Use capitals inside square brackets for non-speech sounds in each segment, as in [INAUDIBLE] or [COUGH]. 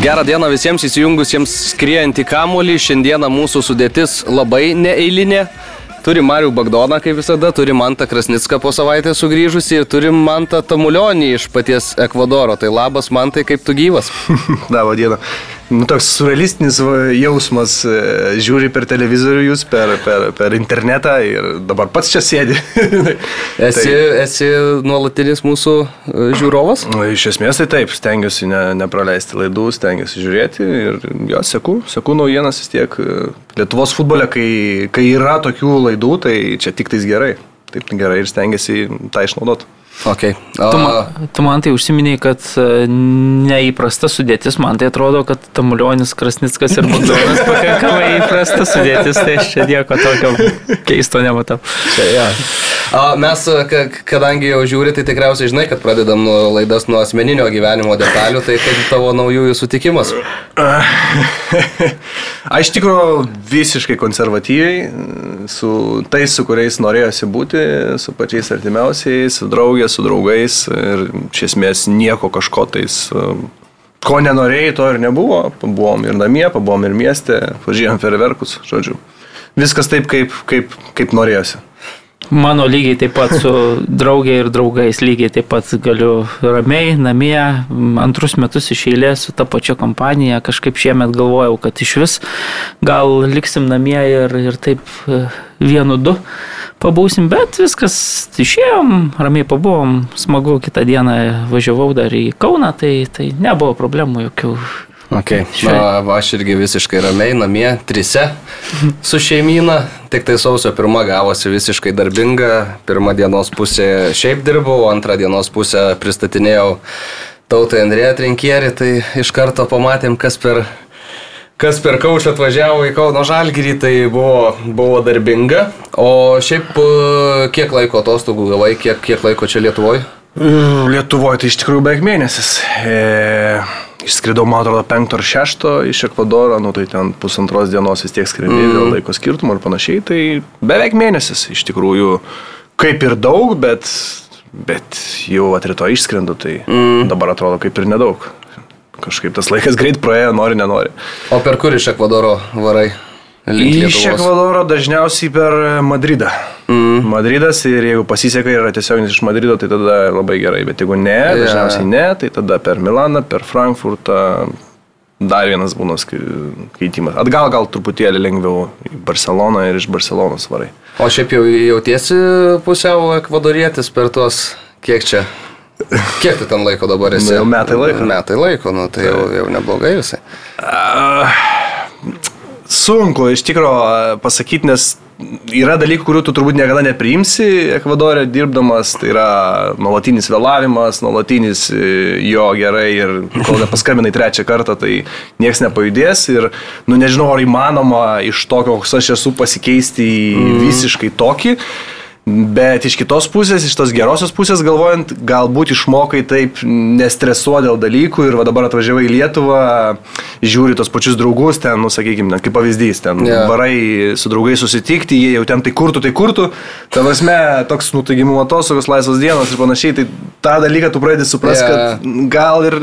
Gerą dieną visiems įsijungusiems skriejant į kamolį. Šiandieną mūsų sudėtis labai neeilinė. Turim Marių Bagdoną, kaip visada, turim Mantą Krasnicką po savaitės sugrįžusį ir turim Mantą Tamulionį iš paties Ekvadoro. Tai labas, Mantai, kaip tu gyvas? [LAUGHS] Labą dieną. Nu, toks surrealistinis jausmas, e, žiūri per televizorių jūs, per, per, per internetą ir dabar pats čia sėdi. [LAUGHS] Esi, tai, esi nuolatinis mūsų e, žiūrovas? nu, iš esmės tai taip, stengiuosi ne, nepraleisti laidų, stengiuosi žiūrėti ir jo, seku, seku naujienas vis tiek. e, Lietuvos futbole, kai, kai yra tokių laidų, tai čia tik tais gerai. Taip gerai ir stengiasi tą išnaudoti. Okay. Tu, ma, tu man tai užsiminiai, kad e, neįprasta sudėtis, man tai atrodo, kad Tamulionis, Krasnickas ir Bagdonas [LAUGHS] pakankamai įprasta sudėtis, tai aš čia nieko tokio keisto nematau. Čia, ja. Mes, ka- kadangi jau žiūri, tai tikriausiai žinai, kad pradedam laidas nuo asmeninio gyvenimo detalių, tai kaip tavo naujųjų sutikimas. [LAUGHS] Aš tikrųjų visiškai konservatyviai, su tais, su kuriais norėjosi būti, su pačiais artimiausiais, su draugės, su draugais ir iš esmės nieko kažko tais, ko nenorėjai, to ir nebuvo. Buvom ir namie, pabuvom ir mieste, važiavom ferverkus, žodžiu. Viskas taip, kaip, kaip, kaip norėjosi. Mano lygiai taip pat su draugė ir draugais lygiai taip pat galiu ramiai namie antrus metus iš eilės su ta pačia kompanija. Kažkaip šiemet galvojau, kad iš vis gal liksim namie ir, ir taip e, vienu du pabūsim, bet viskas išėjom, ramiai pabuvom, smagu, kitą dieną važiavau dar į Kauną, tai, tai nebuvo problemų jokių. Okay. Na, aš irgi visiškai ramiai namie, trise su šeimyna. Tik tai sausio pirma gavosi visiškai darbinga. Pirmą dienos pusę šiaip dirbau, antrą dienos pusę pristatinėjau tautai Andrėją Trinkierį. Tai iš karto pamatėm, kas per, kas per kaušą atvažiavo į Kauno Žalgirį. Tai buvo, buvo darbinga. O šiaip e, kiek laiko atostogų gavai, kiek, kiek laiko čia Lietuvoje? Lietuvoje tai iš tikrųjų beveik mėnesis. E, išskridau, man atrodo, 5 ar 6 iš Ekvadoro, nu tai ten pusantros dienos vis tiek skrendi mm. dėl laiko skirtumų ir panašiai. Tai beveik mėnesis iš tikrųjų kaip ir daug, bet, bet jau atrito išskrendu, tai mm. dabar atrodo kaip ir nedaug. Kažkaip tas laikas greit praėjo, nori, nenori. O per kur iš Ekvadoro varai? Iš? Ekvadoro dažniausiai per Madridą. Mm. Madridas ir jeigu pasiseka ir yra tiesioginis iš Madrido, tai tada labai gerai, bet jeigu ne, yeah. dažniausiai ne, tai tada per Milaną, per Frankfurtą. Dar vienas būna keitimas. Atgal gal truputėlį lengviau į Barceloną ir iš Barcelonos varai. O šiaip jau jautiesi pusiau ekvadorietis per tuos, kiek čia? Kiek tu ten laiko dabar esi? Nu, jau metai laiko. Metai laiko, nu tai jau, jau neblogai visai. Sunku iš tikrųjų pasakyti, nes yra dalykų, kurių tu turbūt niekada nepriimsi Ekvadorė dirbdamas. Tai yra nuolatinis vėlavimas, nuolatinis e, jo gerai ir kol nepaskambinai trečią kartą, tai niekas nepajudės. Ir, nu nežinau, ar įmanoma iš tokio, koks aš esu, pasikeisti į mm. visiškai tokį. Bet iš kitos pusės, iš tos gerosios pusės galvojant, galbūt išmokai taip nestresuoti dėl dalykų ir va dabar atvažiavai į Lietuvą, žiūri tos pačius draugus ten, nu sakykime, kaip pavyzdys, ten yeah. varai su draugais susitikti, jie jau ten tai kurtų, tai kurtų, ta prasme, toks nutaigimų atostogos, laisvos dienos ir panašiai, tai tą dalyką tu pradedi suprasti, yeah. kad gal ir...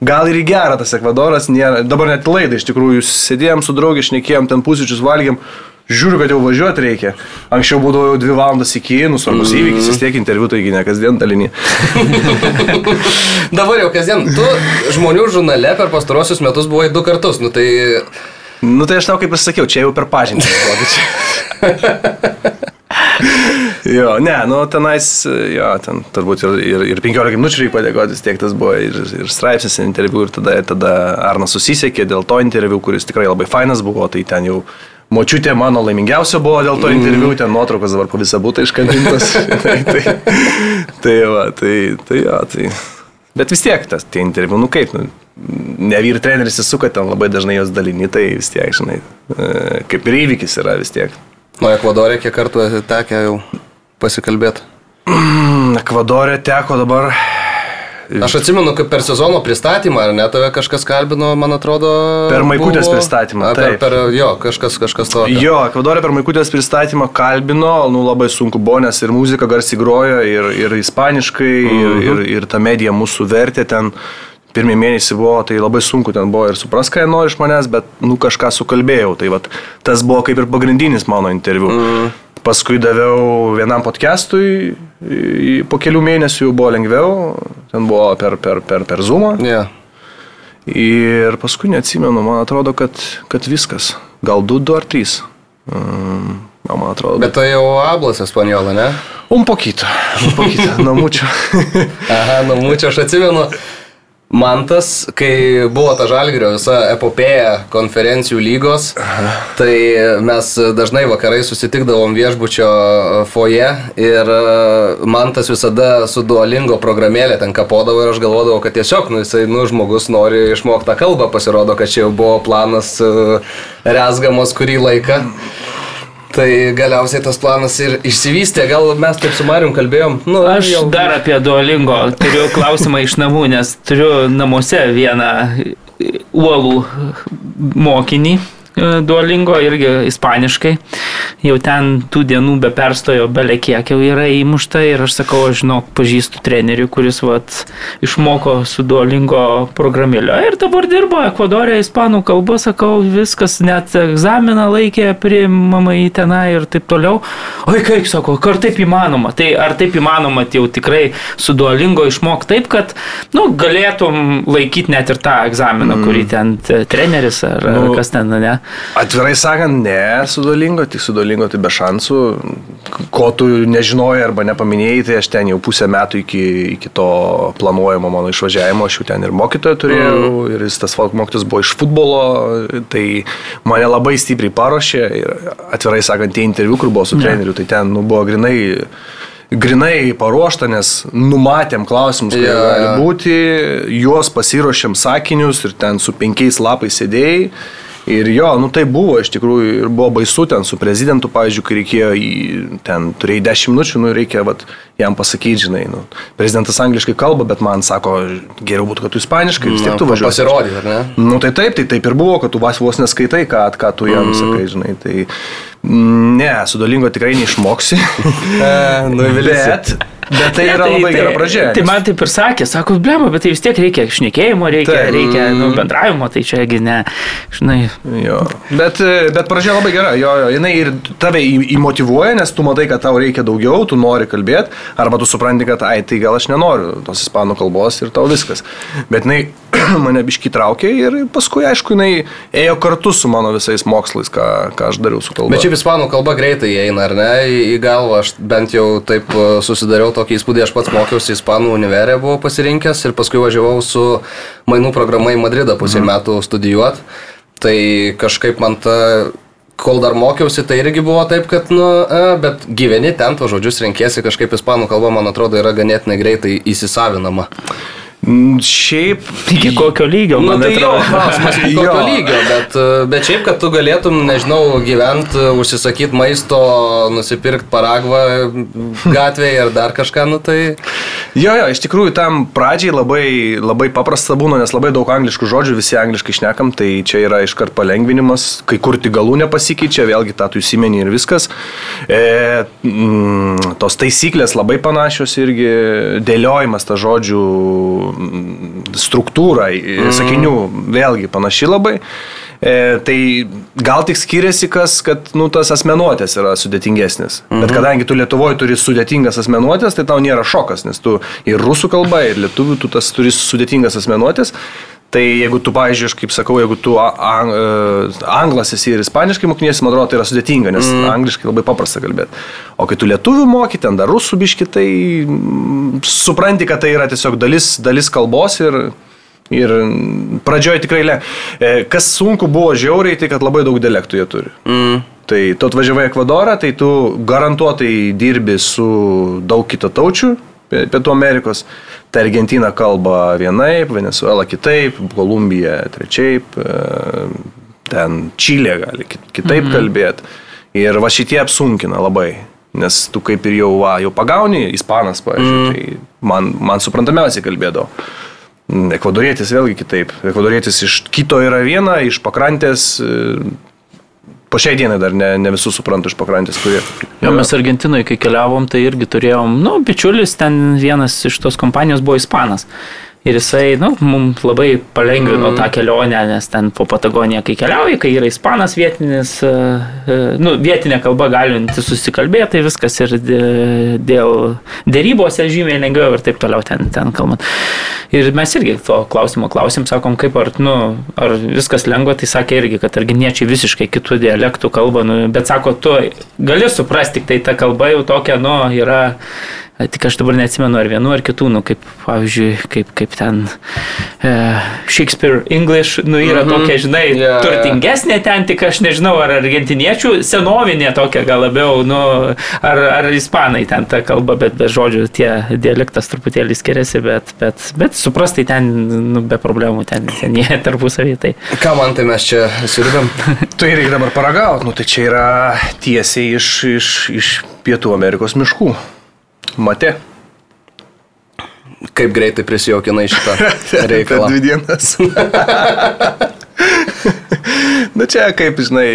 Gal ir į gerą tas Ekvadoras, nėra, dabar net laidai, iš tikrųjų, sėdėjom su draugė, šnekėjom, ten pusryčius valgėm, žiūriu, kad jau važiuoti reikia. Anksčiau būdavo jau dvi valandas iki, nu, svarbus mm. įvykis, vis tiek interviu, taigi ne kasdien dalinį. [LAUGHS] Dabar jau kasdien, tu žmonių žurnale per pastarosius metus buvai du kartus, nu tai... Nu tai aš tau kaip ir sakiau, čia jau per pažintį. [LAUGHS] jo, ne, nu tenais, jo, ten turbūt ir, ir, ir 15 minučių reikia padėkoti, tiek tas buvo ir, ir straipsnis, ir interviu, ir tada, tada Arnas susisiekė dėl to interviu, kuris tikrai labai fainas buvo, tai ten jau Močiutė mano laimingiausia buvo dėl to interviu, ten nuotraukos dabar po visą būtą iškabintos. [LAUGHS] tai, tai, tai, va, tai, tai, jo, tai. Bet vis tiek tas tie interviu, nu kaip, nu, ne vyr treneris įsuka ten labai dažnai jos dalini, tai vis tiek, žinai, e, kaip ir įvykis yra vis tiek. Nu, Ekvadorė kiek kartų tekę jau pasikalbėti. Ekvadorė teko dabar. Aš atsimenu, kaip per sezono pristatymą, ar ne, tave kažkas kalbino, man atrodo. Per Maikutės pristatymą, A, per, per, jo, kažkas, kažkas to. Jo, Ekvadorė per Maikutės pristatymą kalbino, nu labai sunku buvo, nes ir muzika garsiai grojo, ir, ir ispaniškai, ir, ir, ir ta medija mūsų vertė ten. Pirmie mėnesį buvo, tai labai sunku ten buvo ir supras, ką jie nori iš manęs, bet, nu, kažką sukalbėjau. Tai vat, tas buvo kaip ir pagrindinis mano interviu. Mm. Paskui daviau vienam podcastui, po kelių mėnesių jau buvo lengviau, ten buvo per, per, per, per Zoomą. Yeah. Ir paskui neatsimenu, man atrodo, kad, kad viskas. Gal du, du ar trys. Um, man atrodo. Bet tai jau hablas espanjola, ne? Un poquito. Un poquito. No mucho. [LAUGHS] Aha, mūčio aš atsimenu. Mantas, kai buvo ta žalgrio visa epopėja konferencijų lygos, tai mes dažnai vakarai susitikdavom viešbučio foje ir e, Mantas visada su duolingo programėlė ten kapodavo ir aš galvodavau, kad tiesiog, nu, jisai, nu, žmogus nori išmokti tą kalbą, pasirodo, kad čia jau buvo planas e, rezgamos kurį laiką. Tai galiausiai tas planas ir išsivystė, gal mes taip su Marium kalbėjom. Nu, Aš jau- dar apie Duolingo turiu klausimą iš namų, nes turiu namuose vieną uolų mokinį Duolingo irgi ispaniškai. Jau ten tų dienų be perstojo belė kiek jau yra įmušta ir aš sakau, aš žinau, pažįstu trenerių, kuris vat, išmoko su Duolingo programėlio ir dabar dirba Ekvadorė, ispanų kalba, sakau, viskas, net egzaminą laikė, priimama į tenai ir taip toliau. Oi, kaip sako, ar taip įmanoma? Tai ar taip įmanoma tai jau tikrai su Duolingo išmok taip, kad, nu, galėtum laikyti net ir tą egzaminą, mm. kurį ten treneris ar, nu, ar kas ten, ne? Atvirai sakant, ne su Dolingo, tik su Dolingo tai be šansų. Ko tu nežinojai arba nepaminėjai, tai aš ten jau pusę metų iki, iki to planuojamo mano išvažiavimo, aš jau ten ir mokytoją turėjau, mm. ir jis tas folk mokytas buvo iš futbolo, tai mane labai stipriai paruošė ir atvirai sakant, tie interviu, kur buvo su Ne. treneriu, tai ten nu, buvo grinai grinai paruošta, nes numatėm klausimus, kurie yeah. gali būti, juos pasiruošėm sakinius ir ten su penkiais lapais sėdėjai. Ir jo, nu tai buvo iš tikrųjų ir buvo baisu ten su prezidentu, pavyzdžiui, kai reikėjo, į, ten turėjai 10 minučių, nu reikia vat, jam pasakyti, žinai, nu, prezidentas angliškai kalba, bet man sako, geriau būtų, kad tu ispaniškai, vis tiek tu važiuoji. Pasirodyti, ar ne? Nu tai taip, tai taip ir buvo, kad tu vas vos neskaitai, ką, ką tu jam mm. sakai, žinai. Tai mm, ne, su dolingo tikrai neišmoksi. [LAUGHS] bet, bet tai yra labai gera pradžia. Tai man taip ir sakė, sako, blema, bet tai vis tiek reikia šnekėjimo, reikia, Taip. reikia nu, bendravimo, tai čiagi ne, žinai. Jo. Bet, bet pradžia labai gera, jo, jo, jinai ir tave į- įmotivuoja, nes tu matai, kad tau reikia daugiau, tu nori kalbėti, arba tu supranti, kad, ai, tai gal aš nenoriu tos ispanų kalbos ir tau viskas. Bet jinai [CLEARS THROAT] mane biški traukė ir paskui, aišku, jinai ėjo kartu su mano visais mokslais, ką, ką aš dariau su kalba. Bet šiaip ispanų kalba greitai eina, ar ne, į, galvą. Aš bent jau taip e, susidariau tokį įspūdį, aš pats mokiausi ispanų univerę, buvau pasirinkęs ir paskui važiavau su mainų programa į Madridą pusę mhm. metų studijuoti. Tai kažkaip man ta kol dar mokiausi, tai irgi buvo taip, kad, nu, e, bet gyveni ten, to žodžius renkėsi, kažkaip ispanų kalba, man atrodo, yra ganėtinai greitai įsisavinama. Mm, Šiaip. Iki kokio lygio, Na man nu, tai jo, atrodo. klausimas, iki [LAUGHS] kokio lygio, bet, bet šiaip, kad tu galėtum, nežinau, gyventi, užsisakyti maisto, nusipirkti paragvą gatvėje ir dar kažką, nu tai... Jo, jo, iš tikrųjų tam pradžiai labai, labai paprasta būna, nes labai daug angliškų žodžių, visi angliškai šnekam, tai čia yra iškart palengvinimas, kai kur tik galų nepasikeičia, vėlgi tą tu įsimeni ir viskas. E, mm, tos taisyklės labai panašios irgi, dėliojimas tą žodžių struktūrą, mm. sakinių, vėlgi panaši labai. E, tai gal tik skiriasi, kas, kad nu, tas asmenuotės yra sudėtingesnis. Mhm. Bet kadangi tu Lietuvoje turi sudėtingas asmenuotės, tai tau nėra šokas, nes tu ir rusų kalba, ir lietuvių tu tas turi sudėtingas asmenuotės. Tai jeigu tu, pavyzdžiui, aš kaip sakau, jeigu tu ang, e, anglas esi ir ispaniškai mokiniesi, man atrodo, tai yra sudėtinga, nes mm. angliškai labai paprasta kalbėti. O kai tu lietuvių moki, ten dar rusų biški, tai mm, supranti, kad tai yra tiesiog dalis, dalis kalbos ir, Ir pradžioje tikrai le. e, Kas sunku buvo žiauriai, tai kad labai daug dialektų jie turi. Mm. Tai tu atvažiavai Ekvadorą, tai tu garantuotai dirbi su daug kitataučių Pie- Pietų Amerikos. Tai Argentina kalba vienaip, Venezuela kitaip, Kolumbija trečiaip, e, ten Čilė gali kit- kitaip mhm. kalbėti. Ir va šitie apsunkina labai. Nes tu kaip ir jau, va, jau pagauni, ispanas, pavyzdžiui, mm. tai man, man suprantamiausiai kalbėdavo. Ekvadorietis vėlgi kitaip. Ekvadorietis iš kito yra viena, iš pakrantės. Po šiai dienai dar ne, ne visus suprantu iš pakrantės, kurie. Jo, mes Argentinoje, kai keliavom, tai irgi turėjom, nu, bičiulis, ten vienas iš tos kompanijos buvo ispanas. Ir jisai, nu, mums labai palengvino mm. tą kelionę, nes ten po Patagoniją, kai keliauji, kai yra ispanas vietinis, nu, vietinė kalba galinti susikalbėti, tai viskas ir dėl dėrybose žymiai lengviau ir taip toliau ten, ten kalbant. Ir mes irgi to klausimo klausim, sakom, kaip ar, nu, ar viskas lengva, tai sakė irgi, kad arginiečiai visiškai kitų dialektų kalba, nu, bet sako, tu gali suprasti, tai ta kalba jau tokia, nu, yra Tik aš dabar neatsimenu ar vienu ar kitų, nu, kaip, pavyzdžiui, kaip, kaip ten uh, Shakespeare English, nu, yra mm -hmm. tokia, žinai, yeah, turtingesnė ten, tik aš nežinau, ar argentiniečių, senovinė tokia gal labiau, nu, ar, ar ispanai ten ta kalba, bet be žodžių tie dialektas truputėlį skiriasi, bet, bet, bet suprastai ten, nu, be problemų, ten, ten jie [LAUGHS] tarpusavį. Tai. Ką man tai mes čia sirbėm? tai reikia dabar paragauti, nu, tai čia yra tiesiai iš, iš, iš Pietų Amerikos miškų. Mate. Kaip greitai prisijaukinai šitą reikalą? [LAUGHS] Per dvi dienas. [LAUGHS] [LAUGHS] Na čia, kaip žinai,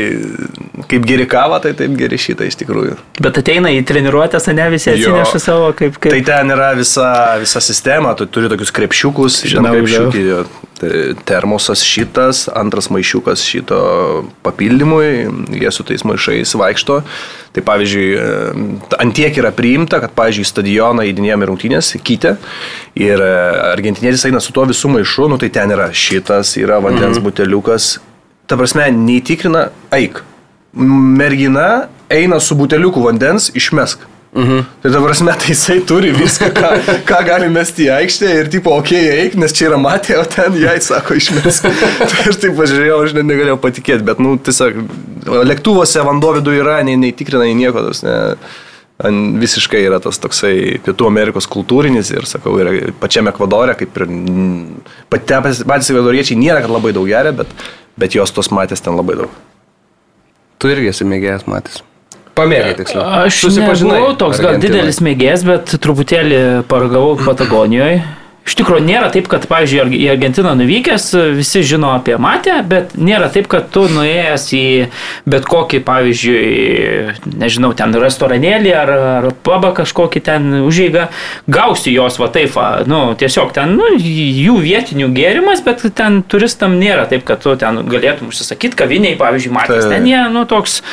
kaip geri kava, tai taip geri šitą iš tikrųjų. Bet ateina į treniruotę, ne visi atsineša savo kaip, kaip... Tai ten yra visa, visa sistema, tu turi tokius krepšiukus, žinau, krepšiukį, tai termosas šitas, antras maišiukas šito papildymui, jie su tais maišais vaikšto. Tai pavyzdžiui, antiek yra priimta, kad, pavyzdžiui, stadioną įdinėjome rungtynės, kitę, ir e, argentinietis eina su tuo visų maišu, nu tai ten yra šitas, yra vandens mhm. buteliukas. Ta prasme, neįtikrina, eik mergina eina su buteliuku vandens, išmesk. Mhm. Tai dabar mes tai jisai turi viską, ką, ką gali mesti į aikštę ir tipo, okei, okay, eik, nes čia yra matė, o ten jai sako išmesk. [LAUGHS] tai aš taip pažiūrėjau, aš net negalėjau patikėti, bet, nu, tiesiog, lėktuvose vanduo viduje yra, nei, nei tikrina, nei nieko, tas, ne, visiškai yra tas toksai Pietų Amerikos kultūrinis ir, sakau, yra pačiame Ekvadore, kaip ir patys ekvadoriečiai nėra, kad labai daug geria, bet, bet jos tos matės ten labai daug. Tu irgi esi mėgėjas matys. Pamėgai tiksliau. Aš nebuvau toks gal didelis mėgėjas, bet truputėlį paragavau Patagonijoje. Iš tikrųjų, nėra taip, kad, pavyzdžiui, į Argentiną nuvykęs visi žino apie matę, bet nėra taip, kad tu nuėjęs į bet kokį, pavyzdžiui, nežinau, ten restoranėlį ar, ar pabą kažkokį ten užėgą, gausi jos va taip, va, nu, tiesiog ten, nu, jų vietinių gėrimas, bet ten turistam nėra taip, kad tu ten galėtum užsisakyti kaviniai, pavyzdžiui, matęs, ten jie, nu, toks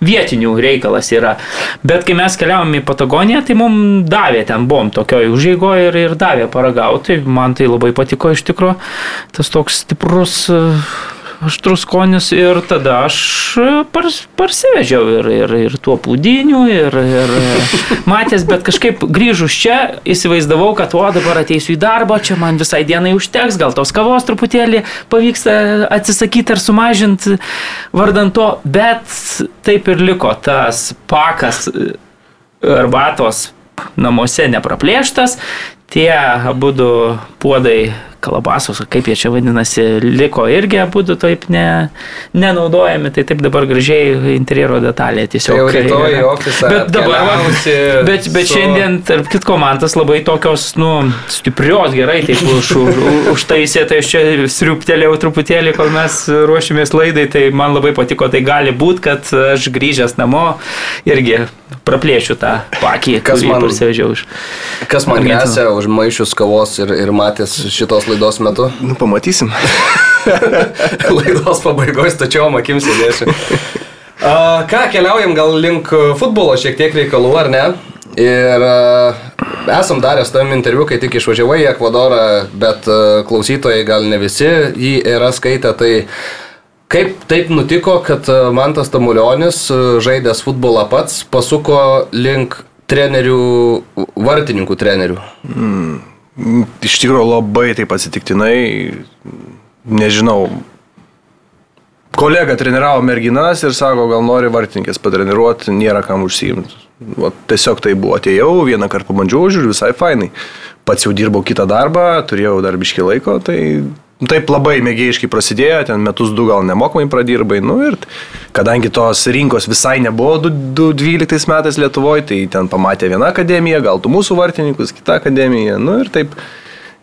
vietinių reikalas yra. Bet kai mes keliavom į Patagoniją, tai mums davė, ten buvom tokioj užėgoje ir, ir davė paragauti tai man tai labai patiko iš tikrųjų, tas toks stiprus e, aštrus skonis ir tada aš e, pars, parsivežiau ir, ir, ir tuo pūdiniu, ir, ir [LAUGHS] matęs, bet kažkaip grįžus čia įsivaizdavau, kad o dabar ateisiu į darbą, čia man visai dienai užteks, gal tos kavos truputėlį pavyksta atsisakyti ar sumažinti vardant to, bet taip ir liko tas pakas e, arbatos namuose nepraplėštas, tie abu puodai kalabasos, kaip jie čia vadinasi, liko irgi abu taip ne, nenaudojami, tai taip dabar gražiai interjero detalė tiesiog. Tai jau rytoj į ofisą. Bet dabar, bet, bet su... šiandien, tarp kitko, man tas labai tokios, nu, stiprios gerai, taip už, už, užtaisė, tai aš čia sriuptelėjau truputėlį, kol mes ruošėmės laidai, tai man labai patiko, tai gali būti, kad aš grįžęs namo irgi praplėšiu tą pakį, kas man iš. Kas man grėsia už maišius kavos ir, ir matęs šitos laidos metu? Nu, pamatysim. [LAUGHS] laidos pabaigoje stačiom akim sėdėsiu. Uh, ką, keliaujam gal link futbolo šiek tiek reikalų, ar ne? Ir uh, esam darę su tavim interviu, kai tik išvažiavai į Ekvadorą, bet uh, klausytojai gal ne visi jį yra skaitę, tai Kaip taip nutiko, kad Mantas Tamulionis, žaidęs futbolą pats, pasuko link trenerių, vartininkų trenerių? Mm. Iš tikrųjų labai taip atsitiktinai, nežinau. Kolega treniravo merginas ir sako, gal nori vartininkės patreniruoti, nėra kam užsiimti. O tiesiog tai buvo, atėjau, vieną kartą pabandžiau, žiūriu, visai fainai. Pats jau dirbau kitą darbą, turėjau dar biški laiko, tai taip labai mėgėjiškai prasidėjo, ten metus du gal nemokamai pradirbai, nu ir kadangi tos rinkos visai nebuvo 2012 metais Lietuvoje, tai ten pamatė viena akademija, gal tu mūsų vartininkus, kita akademija, nu ir taip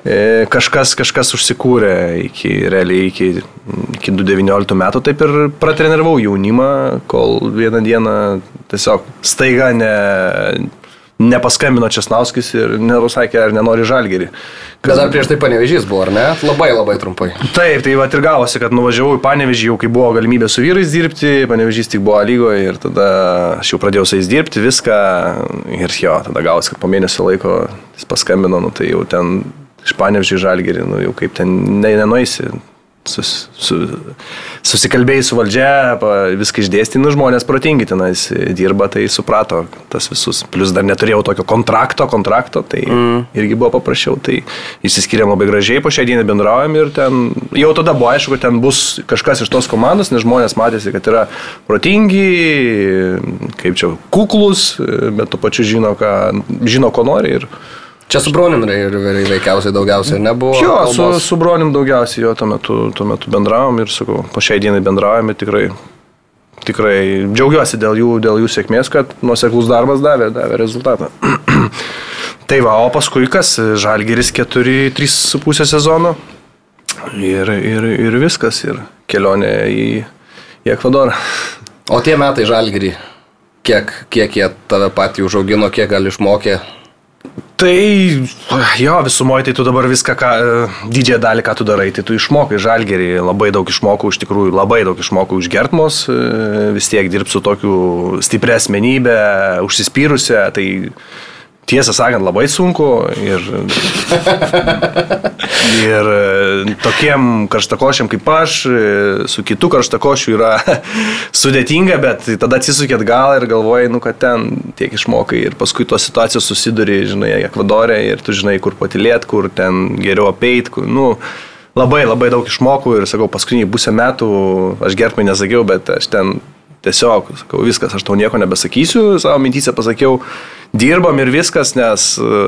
e, kažkas, kažkas užsikūrė iki, realiai iki, iki 2019 metų, taip ir pratreniravau jaunimą, kol vieną dieną tiesiog staiga ne, nepaskambino Česnauskis ir nerusakė, ar nenori žalgerį. Bet dar prieš tai panevežys buvo, ar ne? Labai labai trumpai. Taip, tai va ir gavosi, kad nuvažiavau į panevežį jau kai buvo galimybė su vyrais dirbti, panevežys tik buvo lygoje ir tada aš jau pradėjau su jais dirbti viską ir jo, tada gavosi, kad po mėnesio laiko jis paskambino, nu tai jau ten iš panevežį žalgerį, nu jau kaip ten ne, nenueisi sus, su, susikalbėjai su valdžia, viską išdėstyti, nu žmonės protingi tenais dirba, tai suprato tas visus. Plus dar neturėjau tokio kontrakto, kontrakto, tai mm. irgi buvo paprasčiau. Tai išsiskiriam labai gražiai, po šią dieną bendraujam ir ten jau tada buvo aišku, kad ten bus kažkas iš tos komandos, nes žmonės matėsi, kad yra protingi, kaip čia, kuklus, bet tuo pačiu žino, ką, žino ko nori. Ir, Čia su bronim veikiausiai daugiausiai nebuvo. Jo, su, su bronim daugiausiai jo tuo metu, tuo metu bendravom ir sakau, po šiai dienai bendravom ir tikrai, tikrai džiaugiuosi dėl jų, dėl jų sėkmės, kad nuoseklus darbas davė, davė rezultatą. [CLEARS THROAT] tai va, o paskui kas, Žalgeris 4-3,5 sezono ir, ir, ir viskas, ir kelionė į, į Ekvadorą. O tie metai Žalgerį, kiek, kiek jie tave patį užaugino, kiek gal išmokė? Tai jo, visumoje tai tu dabar viską, ką, e, didžiąją dalį, ką tu darai, tai tu išmokai žalgerį, labai daug išmokau, iš tikrųjų labai daug išmokau iš gertmos, e, vis tiek dirbsiu tokiu stiprią asmenybę, užsispyrusią, tai tiesą sakant, labai sunku ir, ir e, tokiem karštakošiam kaip aš, e, su kitu karštakošiu yra [LAUGHS] sudėtinga, bet tada atsisukėt gal ir galvojai, nu, kad ten tiek išmokai ir paskui tos situacijos susiduri, žinai, Ekvadorė ir tu žinai, kur patilėt, kur ten geriau apeit, kur, nu, labai labai daug išmokau ir sakau, paskutinį pusę metų, aš gerbmai nesakiau, bet aš ten tiesiog, sakau, viskas, aš tau nieko nebesakysiu, savo mintyse pasakiau, dirbam ir viskas, nes e,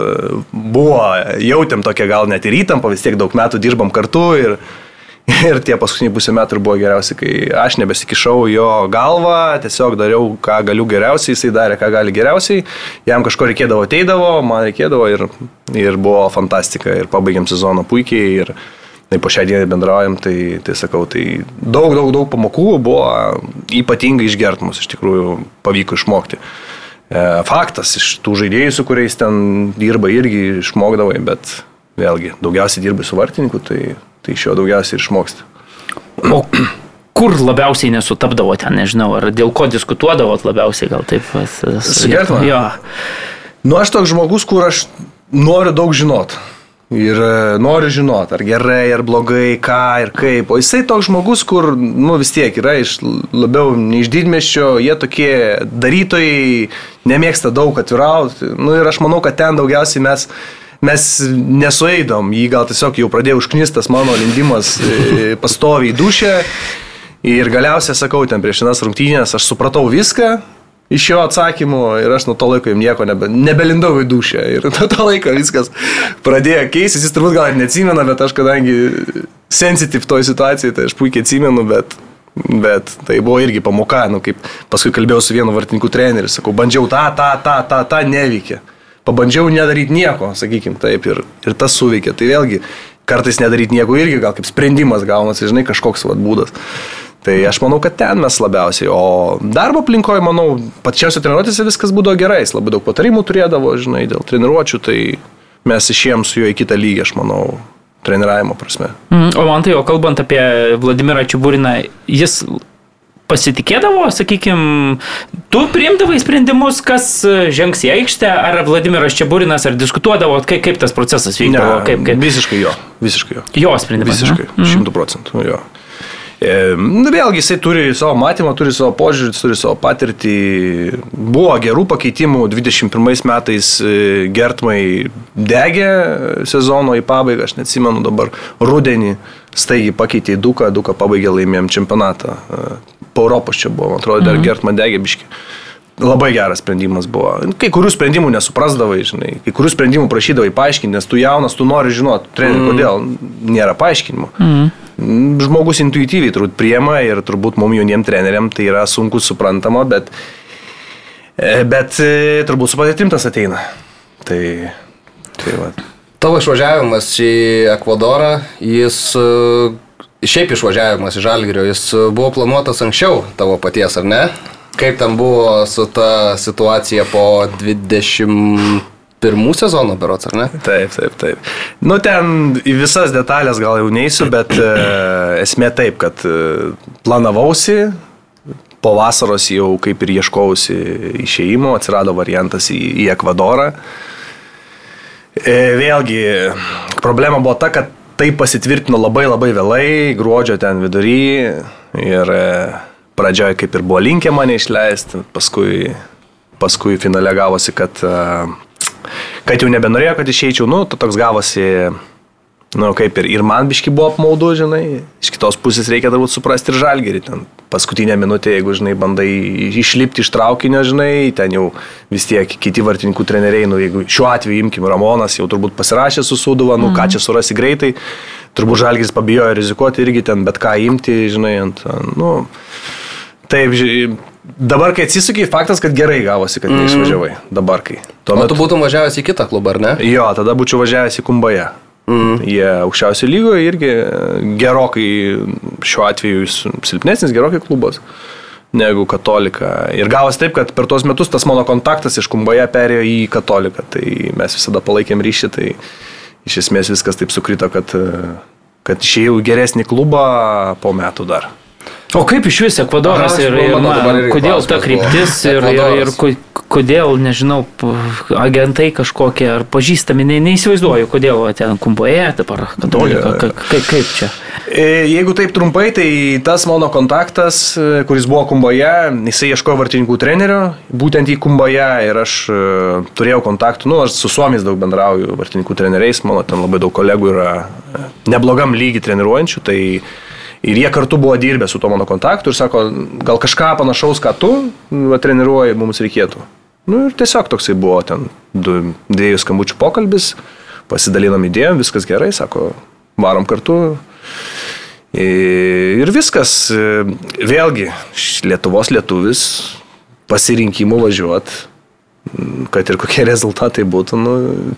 buvo, jautėm tokia gal net ir įtampa, vis tiek daug metų dirbam kartu ir, ir tie paskutiniai pusę metų buvo geriausi, kai aš nebesikišau jo galvą, tiesiog dariau, ką galiu geriausiai, jisai darė, ką gali geriausiai, jam kažko reikėdavo, ateidavo, man reikėdavo ir, ir buvo fantastika ir pabaigėm sezoną puikiai ir tai po šią dieną bendraujam, tai, tai sakau, tai daug, daug, daug pamokų buvo ypatingai išgertmus, iš tikrųjų pavyko išmokti. E, faktas, iš tų žaidėjų, su kuriais ten dirba, irgi išmokdavai, bet vėlgi, daugiausiai dirbai su vartininku, tai, tai iš jo daugiausiai ir išmoksti. O kur labiausiai nesutapdavo ten, nežinau, ar dėl ko diskutuodavot labiausiai, gal taip? Sugertama? Jo. Nu, aš toks žmogus, kur aš noriu daug žinot. Ir e, nori žinot, ar gerai, ar blogai, ką ir kaip. O jisai toks žmogus, kur, nu vis tiek yra iš labiau ne iš didmeščio, jie tokie darytojai, nemėgsta daug atvirauti. Nu ir aš manau, kad ten daugiausiai mes mes nesueidom, jį gal tiesiog jau pradėjo užknistas mano lindimas e, pastoviai dušę. Ir galiausiai sakau, ten prieš šias rungtynės aš supratau viską, iš jo atsakymų ir aš nuo to laiko jam nieko nebe, nebelindau į dušę. Ir [LAUGHS] nuo to laiko viskas pradėjo keistis. Jis turbūt gal ir neatsimena, bet aš kadangi sensitiv toj situacijai, tai aš puikiai atsimenu, bet, bet tai buvo irgi pamoka, nu, kaip paskui kalbėjau su vienu vartininkų treneriu, sakau, bandžiau tą, tą, tą, tą, tą, neveikia. Pabandžiau nedaryti nieko, sakykim, taip, ir, ir tas suveikė. Tai vėlgi, kartais nedaryti nieko irgi gal kaip sprendimas gaunasi, žinai, kažkoks vad būdas. Tai aš manau, kad ten mes labiausiai. O darbo aplinkoje, manau, pačiausiai treniruotėse viskas būdavo gerai. Jis labai daug patarimų turėdavo, žinai, dėl treniruočių, tai mes išėjom su juo į kitą lygį, aš manau, treniravimo prasme. Mm, o man tai, o kalbant apie Vladimirą Čiaburiną, jis pasitikėdavo, sakykime, tu priimdavai sprendimus, kas žengs į aikštę, ar Vladimiras Čiaburinas, ar diskutuodavo, kaip, kaip tas procesas vykdavo? Ne, kaip, kaip... Visiškai jo, visiškai jo. Jo sprendimas. Visiškai, mhm. šimtų procentų jo. Na nu, vėlgi, jisai turi savo matymą, turi savo požiūrį, turi savo patirtį. Buvo gerų pakeitimų, 21 metais e, Gertmai degė sezono į pabaigą, aš neatsimenu dabar, rudenį staigiai pakeitė į Duką, Duką pabaigė laimėjom čempionatą. E, po Europos čia buvo, man atrodo, dar -hmm. Gertman degė biški. Labai geras sprendimas buvo. Kai kurių sprendimų nesuprasdavai, žinai, kai kurių sprendimų prašydavai paaiškinti, nes tu jaunas, tu nori žinoti, treneri, mm. kodėl nėra paaiškinimų. Mm. Žmogus intuityviai turbūt priema ir turbūt mums jauniem treneriam tai yra sunku suprantama, bet, e, bet e, turbūt su patirtim tas ateina. Tai, tai va. Tavo išvažiavimas į Ekvadorą, jis e, šiaip išvažiavimas į Žalgirio, jis buvo planuotas anksčiau tavo paties, ar ne? Kaip ten buvo su ta situacija po 20 pirmų sezono berots, ar ne? Taip, taip, taip. Nu, ten į visas detalės gal jau neįsiu, bet e, esmė taip, kad e, planavausi, po vasaros jau kaip ir ieškausi išėjimo, atsirado variantas į, į Ekvadorą. E, vėlgi, problema buvo ta, kad tai pasitvirtino labai labai vėlai, gruodžio ten vidury ir pradžioje kaip ir buvo linkę mane išleisti, paskui, paskui finale gavosi, kad, kad jau nebenorėjo, kad išeičiau, nu, to toks gavosi, nu, kaip ir, ir man biški buvo apmaudu, žinai, iš kitos pusės reikia turbūt suprasti ir žalgerį, ten paskutinę minutę, jeigu, žinai, bandai išlipti iš traukinio, žinai, ten jau vis tiek kiti vartininkų treneriai, nu, jeigu šiuo atveju imkim Ramonas, jau turbūt pasirašė su Suduva, nu, mm. ką čia surasi greitai, turbūt žalgeris pabijojo rizikuoti irgi ten bet ką imti, žinai, ant, nu, Taip, dabar, kai atsisukiai, faktas, kad gerai gavosi, kad mm. neišvažiavai. Dabar, kai. Tuo metu būtum važiavęs į kitą klubą, ar ne? Jo, tada būčiau važiavęs į Kumbają. Mm. Jie aukščiausio lygoje irgi gerokai, šiuo atveju silpnesnis, gerokai klubas negu katolika. Ir gavos taip, kad per tuos metus tas mano kontaktas iš Kumbaja perėjo į katoliką. Tai mes visada palaikėm ryšį, tai iš esmės viskas taip sukrito, kad, kad išėjau į geresnį klubą po metų dar. O kaip iš vis Ekvadoras Aha, ir, ir man, kodėl ta kryptis ir, ir, ir kodėl, nežinau, agentai kažkokie ar pažįstami, ne, neįsivaizduoju, kodėl ten kumpoje, dabar katolika, ka, ka, kaip čia. E, jeigu taip trumpai, tai tas mano kontaktas, e, kuris buvo kumboje, jisai ieškojo vartininkų trenerio, būtent į kumboje ir aš e, turėjau kontaktų, nu, aš su suomiais daug bendrauju vartininkų treneriais, mano ten labai daug kolegų yra neblogam lygiai treniruojančių, tai Ir jie kartu buvo dirbę su to mano kontaktu ir sako, gal kažką panašaus, ką tu va, treniruoji, mums reikėtų. Nu, ir tiesiog toksai buvo ten du, dviejų skambučių pokalbis, pasidalinom idėjom, viskas gerai, sako, varom kartu. Ir viskas, vėlgi, Lietuvos lietuvis pasirinkimų važiuoti kad ir kokie [LAUGHS] rezultatai būtų, nu,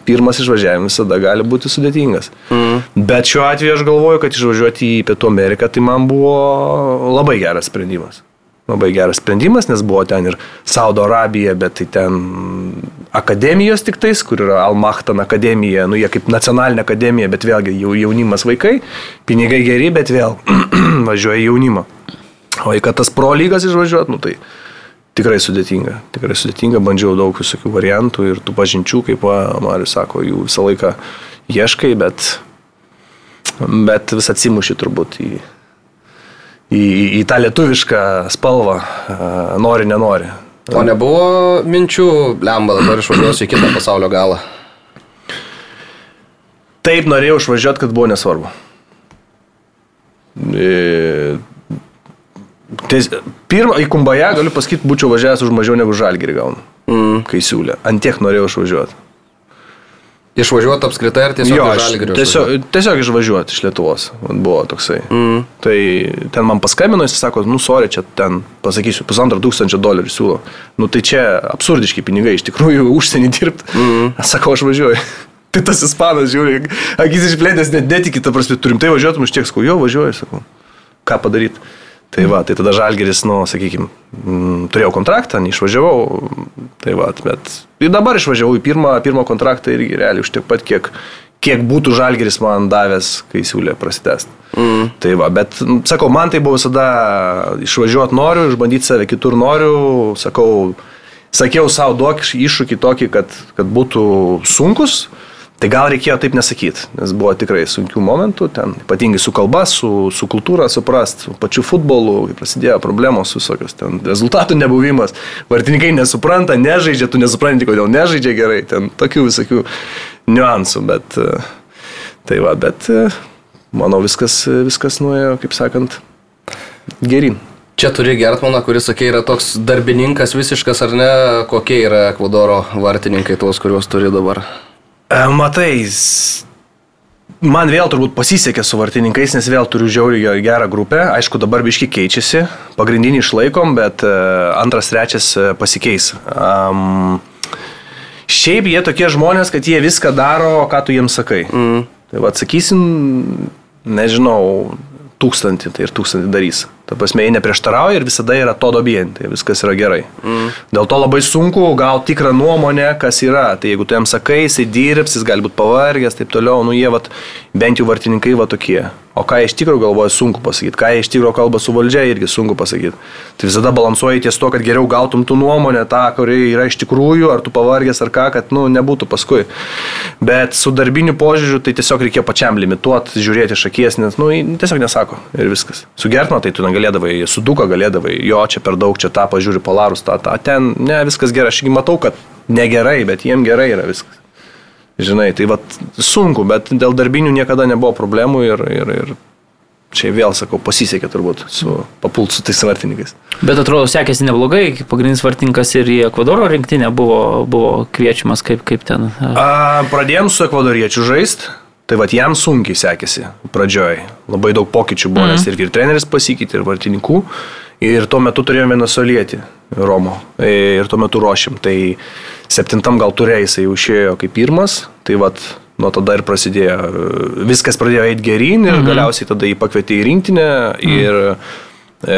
pirmas išvažiavimas visada gali būti sudėtingas. Mm. Bet šiuo atveju aš galvoju, kad išvažiuoti į Pietų Ameriką tai man buvo labai geras sprendimas. Labai geras sprendimas, nes buvo ten ir Saudo Arabija, bet tai ten akademijos tik tais, kur yra Almachtan akademija, nu jie kaip nacionalinė akademija, bet vėlgi jaunimas vaikai, pinigai geri, bet vėl [CLEARS THROAT] važiuoja jaunimą. O į kad tas pro lygas išvažiuot, nu tai tikrai sudėtinga. Tikrai sudėtinga, bandžiau daug visokių variantų ir tų pažinčių, kaip Marius sako, jų visą laiką ieškai, bet, bet vis atsimuši turbūt į, į, į tą lietuvišką spalvą, nori, nenori. O nebuvo minčių, lemba, dabar išvažiuosiu į kitą pasaulio galą. Taip norėjau išvažiuoti, kad buvo nesvarbu. Ties, pirmą į Kumbają galiu pasakyti, būčiau važiavęs už mažiau negu žalgerį gaunu. Mm. Kai siūlė. Antiek norėjau išvažiuoti. Išvažiuoti apskritai ar tiesiog jo, žalgerio? Tiesiog, tiesiog išvažiuoti iš Lietuvos. Buvo toksai. Mm. Tai ten man paskambino, jis sako, nu, sorry, čia ten, pasakysiu, pusantro tūkstančio dolerių siūlo. Nu, tai čia absurdiški pinigai, iš tikrųjų, [LAUGHS] užsienį dirbti. Mm. Aš sakau, aš važiuoju. [LAUGHS] tai tas ispanas, žiūri, akis išplėtęs, net netikit, ta prasme, turim tai važiuotum už tiek, sakau, jo, važiuoju, sakau. Ką padaryti? Tai va, tai tada Žalgeris, nu, sakykime, turėjau kontraktą, neišvažiavau, tai va, bet ir dabar išvažiavau į pirmą, pirmą kontraktą irgi realiai už tiek pat, kiek, kiek būtų Žalgeris man davęs, kai siūlė prasitęsti. Mm. Tai va, bet sakau, man tai buvo visada išvažiuoti noriu, išbandyti save kitur noriu, sakau, sakiau savo duok iššūkį tokį, kad, kad būtų sunkus, Tai gal reikėjo taip nesakyti, nes buvo tikrai sunkių momentų, ten ypatingai su kalba, su, su kultūra suprast, su pačiu futbolu, kai prasidėjo problemos visokios, ten rezultatų nebuvimas, vartininkai nesupranta, nežaidžia, tu nesupranti, kodėl nežaidžia gerai, ten tokių visokių niuansų, bet tai va, bet manau viskas, viskas nuėjo, kaip sakant, gerin. Čia turi Gertmaną, kuris, sakė, yra toks darbininkas visiškas ar ne, kokie yra Ekvadoro vartininkai tos, kuriuos turi dabar. E, Matai, man vėl turbūt pasisekė su vartininkais, nes vėl turiu žiauriai gerą grupę. Aišku, dabar biški keičiasi, pagrindinį išlaikom, bet e, antras, trečias e, pasikeis. Um, šiaip jie tokie žmonės, kad jie viską daro, ką tu jiems sakai. Mm. Tai vad sakysim, nežinau, tūkstantį, tai ir tūkstantį darys. Ta prasme, jie neprieštarauja ir visada yra to dobijant, tai viskas yra gerai. Mm. Dėl to labai sunku gauti tikrą nuomonę, kas yra. Tai jeigu tu jam sakai, jisai dirbs, jis gali būti pavargęs, taip toliau, nu jie vat, bent jau vartininkai va tokie. O ką iš tikrųjų galvoja, sunku pasakyti. Ką iš tikrųjų kalba su valdžia, irgi sunku pasakyti. Tai visada balansuoji ties to, kad geriau gautum tų nuomonę, tą, kuri yra iš tikrųjų, ar tu pavargęs ar ką, kad, nu, nebūtų paskui. Bet su darbiniu požiūriu tai tiesiog reikėjo pačiam limituoti, žiūrėti iš akies, nes, nu, tiesiog nesako ir viskas. Su Gertma tai tu negalėdavai, su Duka galėdavai, jo čia per daug, čia tą pažiūri polarus, tą, tą, ten, ne, viskas gerai, aš matau, kad negerai, bet jiem gerai yra viskas. Žinai, tai vat sunku, bet dėl darbinių niekada nebuvo problemų ir, ir, ir čia vėl sakau, pasisekė turbūt su papult su tais vartininkais. Bet atrodo, sekėsi neblogai, pagrindinis vartininkas ir į Ekvadoro rinktinę buvo, buvo kviečiamas, kaip, kaip ten. A, pradėjom su ekvadoriečiu žaisti. Tai vad jam sunkiai sekėsi pradžioj. Labai daug pokyčių buvo, nes ir, ir treneris pasikeitė, ir vartininkų. Ir tuo metu turėjome Venezuelietį Romo. Ir tuo metu ruošėm. Tai septintam gal turė jisai jau išėjo kaip pirmas. Tai vad nuo tada ir prasidėjo. Viskas pradėjo eiti gerin ir mm. galiausiai tada jį pakvietė į rinktinę. Mm. Ir e,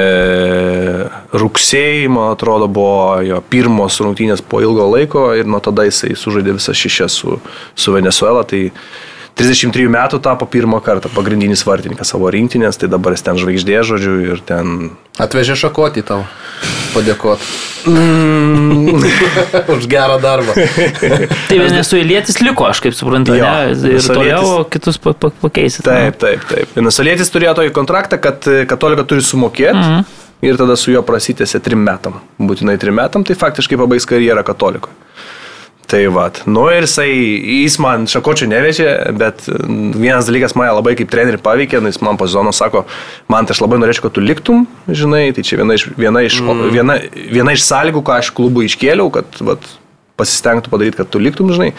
rugsėjai, man atrodo, buvo jo pirmos rungtynės po ilgo laiko ir nuo tada jisai sužaidė visas šešias su, su Venezuela. Tai 33 metų tapo pirmą kartą pagrindinis vartininkas savo rinktinės, tai dabar jis ten žvaigždė, žodžiu, ir ten... Atvežė šakotį tau. Padėkot. Mm, [LAUGHS] Už gerą darbą. [LAUGHS] Tai venesuelietis liko, aš kaip suprantu, Jo, ne? Ir venesuelietis- toliau kitus pa- pa- pakeisit. taip, taip, taip. Venezuelietis turėjo tokį kontraktą, kad katolika turi sumokėti. Mhm. Ir tada su juo prasitėsi trim metam. Būtinai trim metam, tai faktiškai pabaigs karjerą katolikoje. Tai vad, nu ir jisai, jis man šakočių nevežė, bet mm, vienas dalykas mane labai kaip treneri paveikė, nu, jis man po zono sako, man tai aš labai norėčiau, kad tu liktum, žinai, tai čia viena iš, viena iš, mm. viena, viena iš sąlygų, ką aš klubui iškėliau, kad vat, pasistengtų padaryti, kad tu liktum, žinai.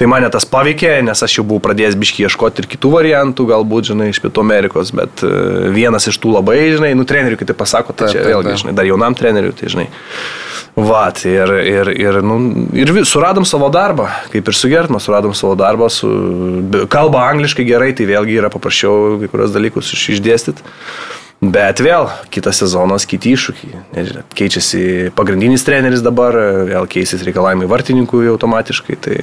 Tai mane tas paveikė, nes aš jau buvau pradėjęs biški ieškoti ir kitų variantų, galbūt, žinai, iš Pietų Amerikos, bet e, vienas iš tų labai, žinai, nu, trenerių, kai tai pasako, tai Taip, čia vėlgi, žinai, dar jaunam treneriui, tai žinai. Vat, ir, ir, ir, nu, ir suradom savo darbą, kaip ir su Gertma, suradom savo darbą, su, kalba angliškai gerai, tai vėlgi yra paprasčiau kai kurios dalykus iš- išdėstyti. Bet vėl kitas sezonas, kiti iššūkiai. Nežinau, Keičiasi pagrindinis treneris dabar, vėl keisis reikalavimai vartininkų automatiškai, tai,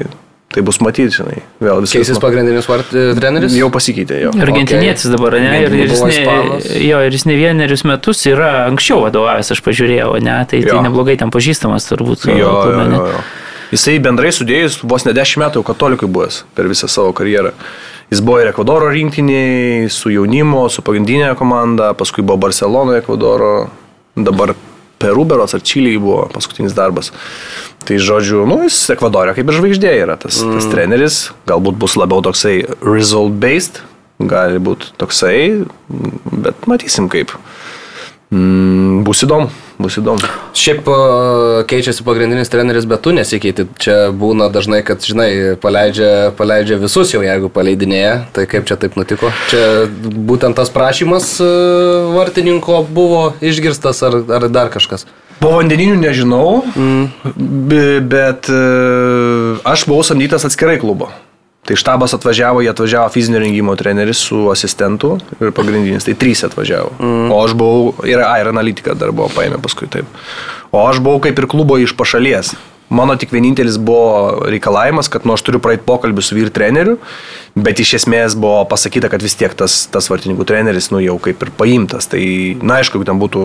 tai bus matyti, žinai. Vėl viskas Keisis pagrindinis vart, treneris? jau pasikeitė jo. Argentinietis okay. dabar, ne? Ir, ir, jis ne, jo, ir jis ne vienerius metus yra anksčiau vadovavęs, aš pažiūrėjau, ne? Tai, tai Jo. neblogai ten pažįstamas turbūt. Jo, jo, klube, ne? jo, jo. Jisai bendrai sudėjus vos ne 10 metų katolikui buvęs per visą savo karjerą. Jis buvo ir Ekvadoro rinktinėje, su jaunimo, su pagrindinė komanda, paskui buvo Barcelonoje, Ekvadoro, dabar Peru berots ar Čiliai buvo paskutinis darbas. Tai žodžiu, nu, jis Ekvadorė kaip ir žvaigždė yra tas, mm. tas treneris, galbūt bus labiau toksai result-based, gali būti toksai, bet matysim kaip. Mm, bus įdomu, bus įdomu. Šiaip e, keičiasi pagrindinis treneris, bet tu nesikeiti. Čia būna dažnai, kad, žinai, paleidžia, paleidžia visus jau, jeigu paleidinėja. Tai kaip čia taip nutiko? Čia būtent tas prašymas e, vartininko buvo išgirstas ar, ar dar kažkas? Po vandeninių nežinau, mm. bet e, aš buvau samdytas atskirai klubo. Tai štabas atvažiavo, jie atvažiavo fizinio rengimo treneris su asistentu ir pagrindinis, tai trys atvažiavo. Mm. O aš buvau, ir, a, ir analitika dar buvo paėmė paskui taip. O aš buvau kaip ir klubo iš pašalies. Mano tik vienintelis buvo reikalavimas, kad nu aš turiu praeiti pokalbį su vyr treneriu, bet iš esmės buvo pasakyta, kad vis tiek tas, tas vartininkų treneris nu jau kaip ir paimtas. Tai, na aišku, jeigu ten būtų,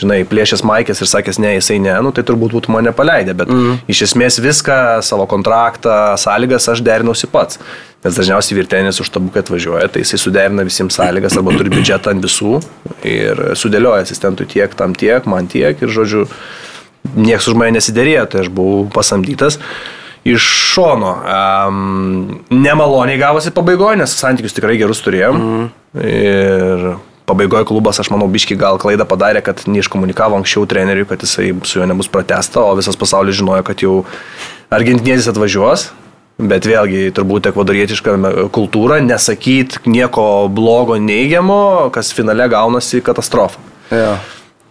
žinai, plėšęs Maikės ir sakęs ne, jisai ne, nu tai turbūt būtų mane paleidę, bet mm. iš esmės viską, savo kontraktą, sąlygas aš derinausi pats. Nes dažniausiai virtenės už tabuką atvažiuoja, tai jisai suderina visiems sąlygas arba turi biudžetą ant visų ir sudėlioja asistentui tiek, tam tiek, man tiek ir žodžiu, niekas už mane nesiderėjo, tai aš buvau pasamdytas iš šono. Um, nemaloniai gavosi pabaigoje, nes santykius tikrai gerus turėjom. Mm. Ir pabaigoje klubas, aš manau, biški gal klaidą padarė, kad neiškomunikavo anksčiau treneriui, kad jisai su juo nebus pratesta, o visas pasaulis žinojo, kad jau argentinietis atvažiuos. Bet vėlgi, turbūt ekvadorietiška kultūra, nesakyt nieko blogo, neigiamo, kas finale gaunasi katastrofa. Ja.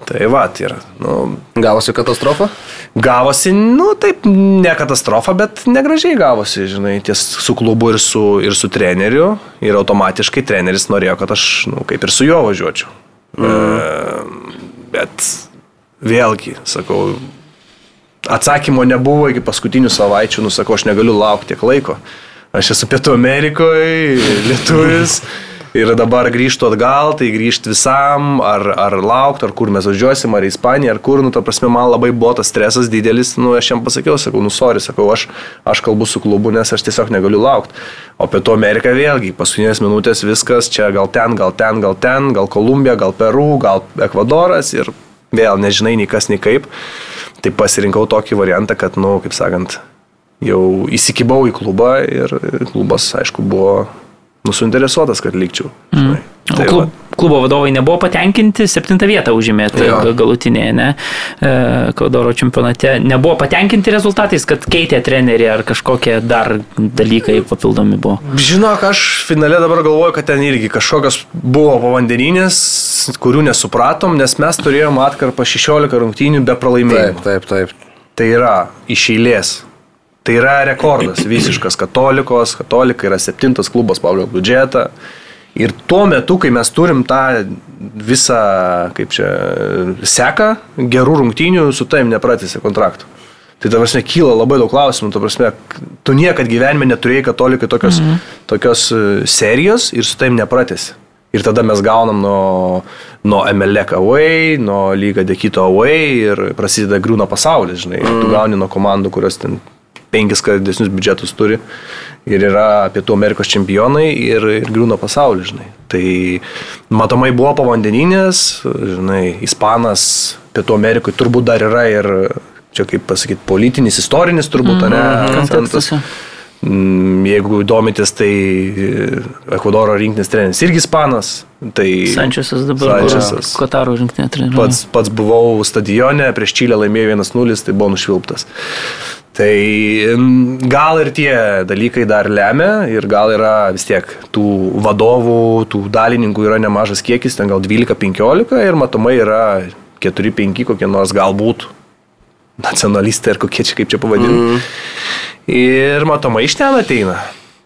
Tai va, tai yra. Nu, Gavosi katastrofa? gavosi, nu taip, ne katastrofa, bet negražiai gavosi, žinai, ties su klubu ir su, ir su treneriu. Ir automatiškai treneris norėjo, kad aš, nu, kaip ir su juo važiuočiau. Mm. E, bet vėlgi, sakau, atsakymo nebuvo iki paskutinių savaičių, nusakau, aš negaliu laukti tiek laiko. Aš esu Pietų Amerikoje, lietuvis. [LAUGHS] Ir dabar grįžtų atgal, tai grįžti visam, ar, ar laukti, ar kur mes važiuosim, ar į Ispaniją, ar kur, nu, ta prasme, man labai buvo tas stresas didelis, nu, aš jam pasakiau, sakau, nu, sorry, sakau, aš, aš kalbu su klubu, nes aš tiesiog negaliu laukti. O Pietų Amerika vėlgi, paskutinės minutės viskas, čia gal ten, gal ten, gal ten, gal Kolumbija, gal Peru, gal Ekvadoras ir vėl nežinai nei kas, nei kaip. Tai pasirinkau tokį variantą, kad, nu, kaip sakant, jau įsikibau į klubą ir klubas, aišku, buvo nusuinteresuotas, kad likčiau. Mm. O klub, klubo vadovai nebuvo patenkinti, septintą vietą užėmė tai galutinėje, ne, Kaudoro čempionate. Nebuvo patenkinti rezultatais, kad keitė trenerių ar kažkokie dar dalykai papildomi buvo. Žinok, aš finale dabar galvoju, kad ten irgi kažkokios buvo povandeninės, kurių nesupratom, nes mes turėjom atkarpą 16 rungtynių be pralaimėjimų. Taip, taip, taip. Tai yra iš eilės. Tai yra rekordas visiškas katolikos, katolika yra septintas klubas pagal biudžetą. Ir tuo metu, kai mes turim tą visą, kaip čia, seką gerų rungtynių, su tavim nepratėsi kontraktų. Tai ta prasme, kyla labai daug klausimų, ta prasme, tu niekad gyvenime neturėjai katolikai tokios, mm -hmm. tokios e, serijos ir su tavim nepratėsi. Ir tada mes gaunam nuo, nuo MLEC away, nuo lyga dekito away ir prasideda griūna pasaulis, žinai. Mm. Tu gauni nuo komandų, kurios ten penkis kart didesnius biudžetus turi ir yra Pietų Amerikos čempionai ir, ir griūna pasaulis, žinai. Tai matomai buvo povandeninės, žinai, Ispanas Pietų Amerikoje turbūt dar yra ir, čia kaip pasakyti, politinis, istorinis turbūt, mm, ne? Mm, Jeigu domitės, tai Ekvadoro rinktinės treneris irgi ispanas. Tai Sančiasas dabar Sančesas. Kataro rinktinė trenerių. Pats, pats buvau stadione, prieš Čilę laimėjo 1-0, tai buvo nušvilptas. Tai mm, gal ir tie dalykai dar lemia ir gal yra vis tiek tų vadovų, tų dalininkų yra nemažas kiekis, ten gal 12-15 ir matomai yra 4-5 kokie nors galbūt nacionalistai ar kokie čia kaip čia pavadinti. Mm. Ir matomai iš ten ateina.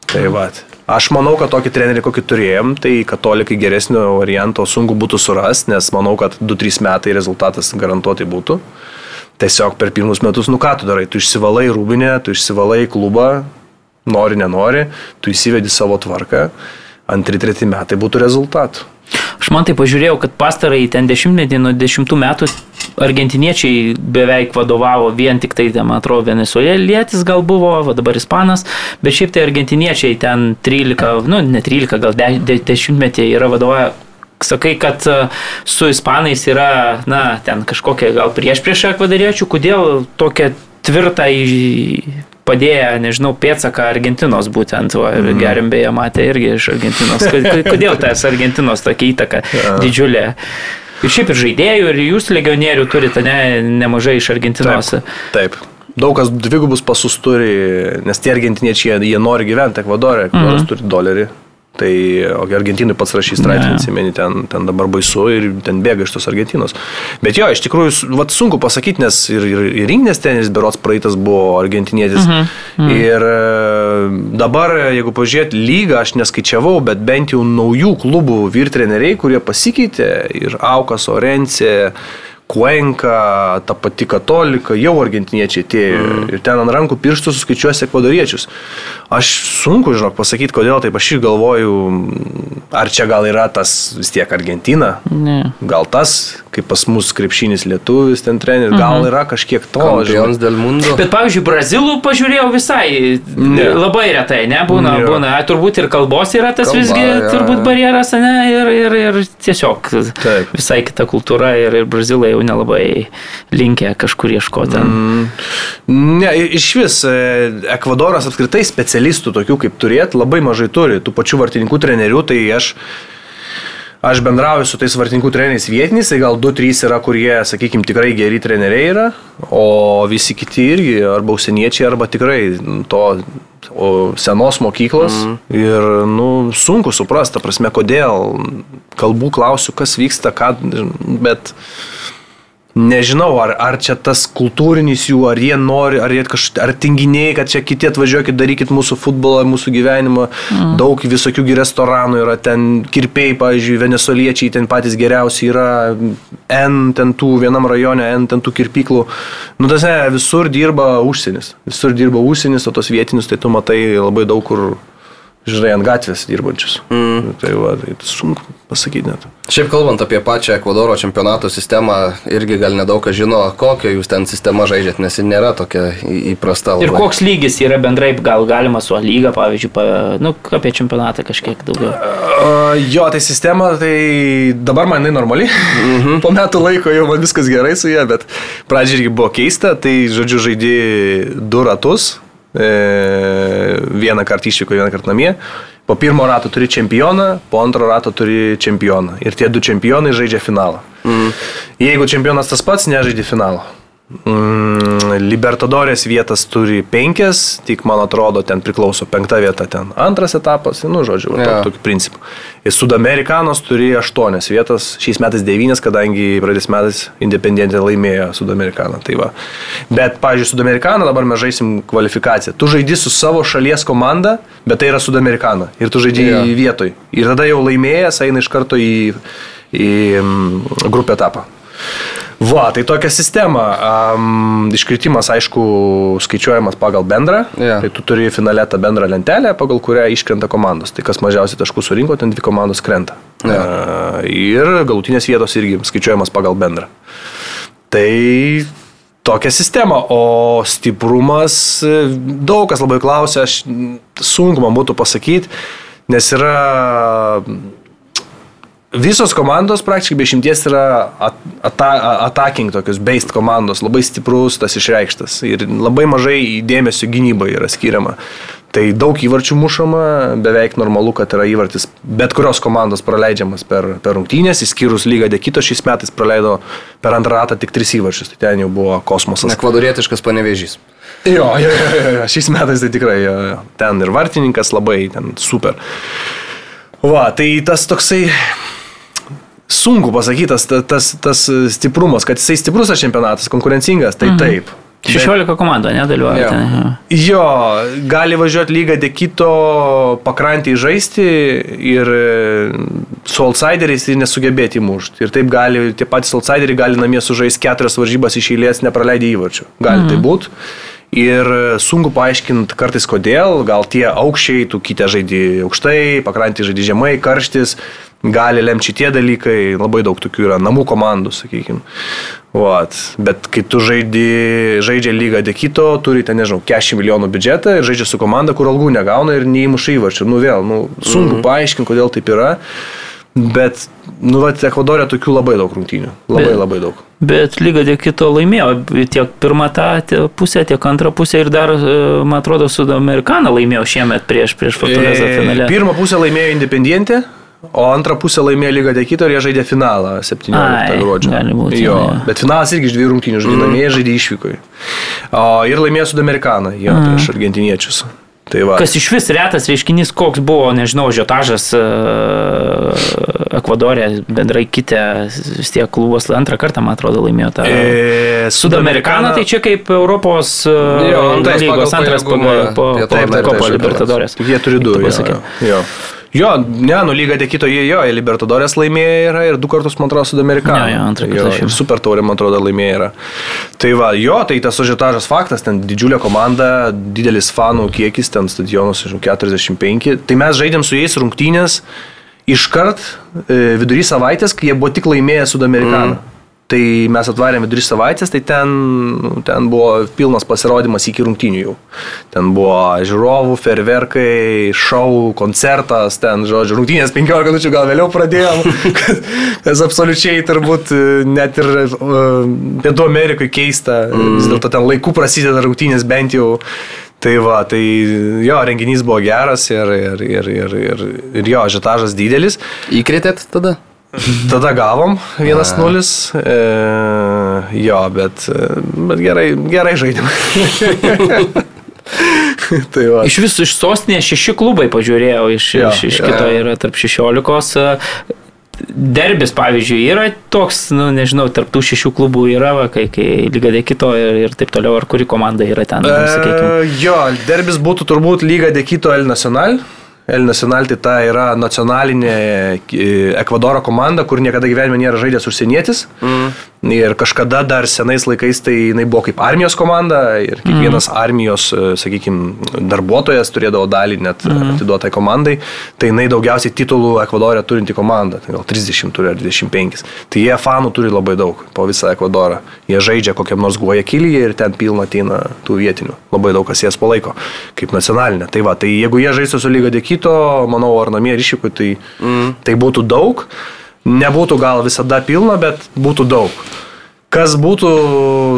Tai va. Aš manau, kad tokį trenerį, kokį turėjom, tai katolikai geresnio varianto sunku būtų surasti, nes manau, kad 2-3 metai rezultatas garantuotai būtų. Tiesiog per pirmus metus, nu ką tu darai, tu išsivalai rūbinę, tu išsivalai klubą, nori, nenori, tu įsivedi savo tvarką, antri, treti metai būtų rezultatų. Aš man tai pažiūrėjau, kad pastarai ten dešimtmetį nuo dešimtų metų argentiniečiai beveik vadovavo vien tik tai, man atrodo, venesuelietis gal buvo, va dabar ispanas, bet šiaip tai argentiniečiai ten 13, nu ne 13, gal 10 metį yra vadovavę. Sakai, kad e, su ispanais yra, na, ten kažkokia gal prieš prieš ekvadariečių, kodėl tokia tvirtą padėję, nežinau, pėtsaką Argentinos būtent, ir Mhm. gerim beje matė irgi iš Argentinos. Ko- [LAUGHS] Kodėl tas Argentinos tokia įtaka didžiulė? Ir šiaip ir žaidėjų, ir jūs legionierių turite ne, nemažai iš Argentinos. Taip. Daug kas dvigubus pasus turi, nes tie argentiniečiai, jie, jie nori gyventi Ekvadorė, Ekvadoras mm. turi dolerį. Tai, o Argentinui pats rašys straipsnį, atsimeni, ten, ten dabar baisu ir ten bėga iš tos Argentinos. Bet jo, iš tikrųjų, vat, sunku pasakyti, nes ir, ir, ir rinkinės tenis berots praeitas buvo argentinietis. Mhm. Mhm. Ir e, dabar, jeigu pažiūrėt lygą, aš neskaičiavau, bet bent jau naujų klubų vyrtreneriai, kurie pasikeitė, ir Aukas, Orencija, Kuenka, ta pati katolika, jau argentiniečiai atėjo mm. ir ten ant rankų pirštų suskaičiuosi ekvadoriečius. Aš sunku, žinok, pasakyti, kodėl taip aš ir galvoju, ar čia gal yra tas vis tiek Argentina, Ne. gal tas, kaip pas mus krepšinis lietuvis ten treneris, mhm. gal yra kažkiek to, žinok. Kampions del mundo. Bet, pavyzdžiui, brazilų pažiūrėjau visai Ne. labai retai, ne? Būna, Jo. būna. A, Turbūt ir kalbos yra tas Kalba, visgi, jo, turbūt barjeras, ne? Ir, ir, ir tiesiog Taip. visai kita kultūra ir, ir brazilai jau nelabai linkę kažkur ieškoti. Mm. Ne, iš vis, e, Ekvadoras apskritai specialistų tokių kaip turėt labai mažai turi, tų pačių vartininkų trenerių, tai aš, aš bendrauju su tais vartininkų treneriais vietiniais, tai gal 2-3 yra, kurie, sakykime, tikrai geri treneriai yra, o visi kiti irgi arba užsieniečiai, arba tikrai to o senos mokyklos mm. ir nu, sunku suprasti, prasme, kodėl, kalbų klausiu, kas vyksta, ką, bet nežinau, ar, ar čia tas kultūrinis jų, ar jie nori, ar jie kažkaip, ar tinginiai, kad čia kiti atvažiuokit, darykit mūsų futbolą, mūsų gyvenimą. Mm. Daug visokių restoranų yra, ten kirpiai, pavyzdžiui, venesoliečiai, ten patys geriausi yra, N ten tų, vienam rajone, N ten tų kirpyklų. Nu, tas ne, visur dirba užsienis. Visur dirba užsienis, o tos vietinius, tai tu matai labai daug kur žinai, ant gatvės dirbančius. Mm. Tai, va, tai sunku pasakyti net. Šiaip kalbant apie pačią Ekvadoro čempionato sistemą, irgi gal nedaug kas žino, kokią jūs ten sistemą žaidžiat, nes ji nėra tokia įprasta. Labai. Ir koks lygis yra bendrai, gal galima su lyga, pavyzdžiui, pa, nu, apie čempionatą kažkiek daugiau. Uh, jo, tai sistema, tai dabar man jinai normali. Mm -hmm. [LAUGHS] po metų laiko jau man viskas gerai su ja, bet pradžiai irgi buvo keista, tai žodžiu žaidži du ratus vieną kartą išvyko, vieną kartą namie. Po pirmo rato turi čempioną, po antro rato turi čempioną. Ir tie du čempionai žaidžia finalą. Mm. Jeigu čempionas tas pats, nežaidė finalo. Mm, Libertadorės vietas turi penkias, tik man atrodo, ten priklauso penkta vieta, ten antras etapas, nu, žodžiu, yeah. tokį principą. Ir Sudamerikanos turi aštuonias vietas, šiais metais devynias, kadangi praeitais metais Independentė laimėjo Sudamerikaną. Tai va. Bet, pavyzdžiui, Sudamerikaną dabar mes žaisim kvalifikaciją. Tu žaidži su savo šalies komanda, bet tai yra Sudamerikana. Ir tu žaidži yeah. vietoj. Ir tada jau laimėjęs eina iš karto į, į mm, grupę etapą. Va, tai tokia sistema. Um, iškritimas, aišku, skaičiuojamas pagal bendrą. Yeah. Tai tu turi finale tą bendrą lentelę, pagal kurią iškrenta komandos. Tai kas mažiausiai taškų surinko, ten dvi komandos krenta. Yeah. Uh, ir galutinės vietos irgi skaičiuojamas pagal bendrą. Tai tokia sistema, o stiprumas, daug kas labai klausia, aš sunku man būtų pasakyti, nes yra Visos komandos praktiškai be šimties yra ata attacking tokios, based komandos, labai stiprus tas išreikštas ir labai mažai dėmesio gynybai yra skiriama. Tai daug įvarčių mušama, beveik normalu, kad yra įvartis bet kurios komandos praleidžiamas per, per rungtynės, įskyrus lygą Dekito šiais metais praleido per antrą ratą tik tris įvarčius, tai ten jau buvo kosmosas. Ekvadorietiškas panevežys. Jo, jo, jo, jo, jo, šiais metais tai tikrai jo, jo. ten ir vartininkas labai, ten super. Va, tai tas toksai sunku pasakytas tas, tas, tas stiprumas, kad jisai stiprus tas čempionatas, konkurencingas, tai mhm. taip. 16 komandų nedalyvauja. Jo. Jo, gali važiuoti lygą dekito pakrantį žaisti ir su outsideriais ir nesugebėti įmušti. Ir taip gali, tie patys outsideriai gali namie sužaisti keturias varžybas iš eilės, nepraleidę įvarčių. Gali mhm. tai būti. Ir sunku paaiškinti kartais kodėl, gal tie aukščiai, tu kitę žaidži aukštai, pakrantį žaidži žemai, karštis, gali lemti šitie dalykai, labai daug tokių yra namų komandų, sakykime. Vat. Bet kai tu žaidži, žaidžia lygą dekito, turi ten, nežinau, 40 milijonų biudžetą ir žaidžia su komanda, kur algų negauna ir neįmuša įvarčių. Nu vėl, nu, sunku mm -hmm. paaiškinti, kodėl taip yra. Bet, nu, va, Ekvadorė tokių labai daug rungtynių. Labai bet, labai daug. Bet lyga dėl kito laimėjo. Tiek pirmą tą pusę, tiek antrą pusę ir dar, e, man atrodo, Sudamerikaną laimėjo šiemet prieš, prieš Fortalezą e, finale. Pirmą pusę laimėjo Independiente, O antrą pusę laimėjo Liga Dekito ir jie žaidė finalą 17 Ai, gruodžio. Būti, jo, ja. Bet finalas irgi iš dviejų rungtynių žaidė, mm. namie žaidė išvykoje. O, ir laimėjo Sudamerikaną, jo, mm. prieš argentiniečius. Tai va. Kas iš vis retas reiškinys, koks buvo, nežinau, žiotažas uh, Ekvadorė, bendrai kitė, vis tiek klubas antrą kartą, man atrodo, laimėjo tą. E, Sudamerikaną, tai čia kaip Europos uh, jo, lygos antras po, po, po, po Kopo Libertadorės. Jie turi du. Jo, jo. ne, nu lyga dėkito jie jo, Libertadorės laimėjo yra ir du kartus, man atrodo, Sudamerikaną. Jo, jo, antrą kartą. Ir super taurė, man atrodo, laimėjo yra. Tai va, jo, tai tas ožiotažas faktas, ten didžiulė komanda, didelis fanų kiekis, ten stadionas, žinau, 45. Tai mes žaidėm su jais rungtynės iškart e, vidury savaitės, kai jie buvo tik laimėję Sudamerikaną. Mm. Tai mes atvarėme vidurį savaitės, tai ten, nu, ten buvo pilnas pasirodymas iki rungtinių jau. Ten buvo žiūrovų, ferverkai, šou, koncertas, ten, žodžiu, rungtinės 15 minučių gal vėliau pradėjom, [LAUGHS] kas absoliučiai turbūt e, net ir Pietų Amerikai keista, mm. vis dėlto ten laikų prasideda rungtinės bent jau. Tai va, tai jo, renginys buvo geras ir, ir, ir, ir, ir, ir jo, žetažas didelis. Įkretėt tada? Tada gavom 1-0. E, jo, bet, bet gerai, gerai žaidėm. [LAUGHS] tai va. iš visų iš sostinės šeši klubai pažiūrėjau, iš, jo, iš, iš kito yra tarp šešiolikos. Derbis, pavyzdžiui, yra toks, nu, nežinau, tarptų šešių klubų yra, va, kai, kai lyga de kito ir, ir taip toliau, ar kuri komanda yra ten, e, sakykime. Jo, derbis būtų turbūt lyga de kito El Nacional. El Nacional tai ta yra nacionalinė e, Ekvadoro komanda, kur niekada gyvenime nėra žaidęs užsienietis. Mm. Ir kažkada dar senais laikais tai jinai buvo kaip armijos komanda ir kiekvienas mm. armijos, e, sakykime, darbuotojas turėdavo dalį net mm. atiduotai komandai. Tai jinai daugiausiai titulų Ekvadorė turinti komanda, tai gal 30 turi ar 25. Tai jie fanų turi labai daug po visą Ekvadorą. Jie žaidžia kokiam nors Guajakilyje ir ten pilna ateina tų vietinių. Labai daug kas jas palaiko kaip nacionalinė. Tai va, tai jeigu jie žaistų su lyga dėky kito, manau, ar namie ryšikų, tai, mm. tai būtų daug. Nebūtų gal visada pilna, bet būtų daug. Kas būtų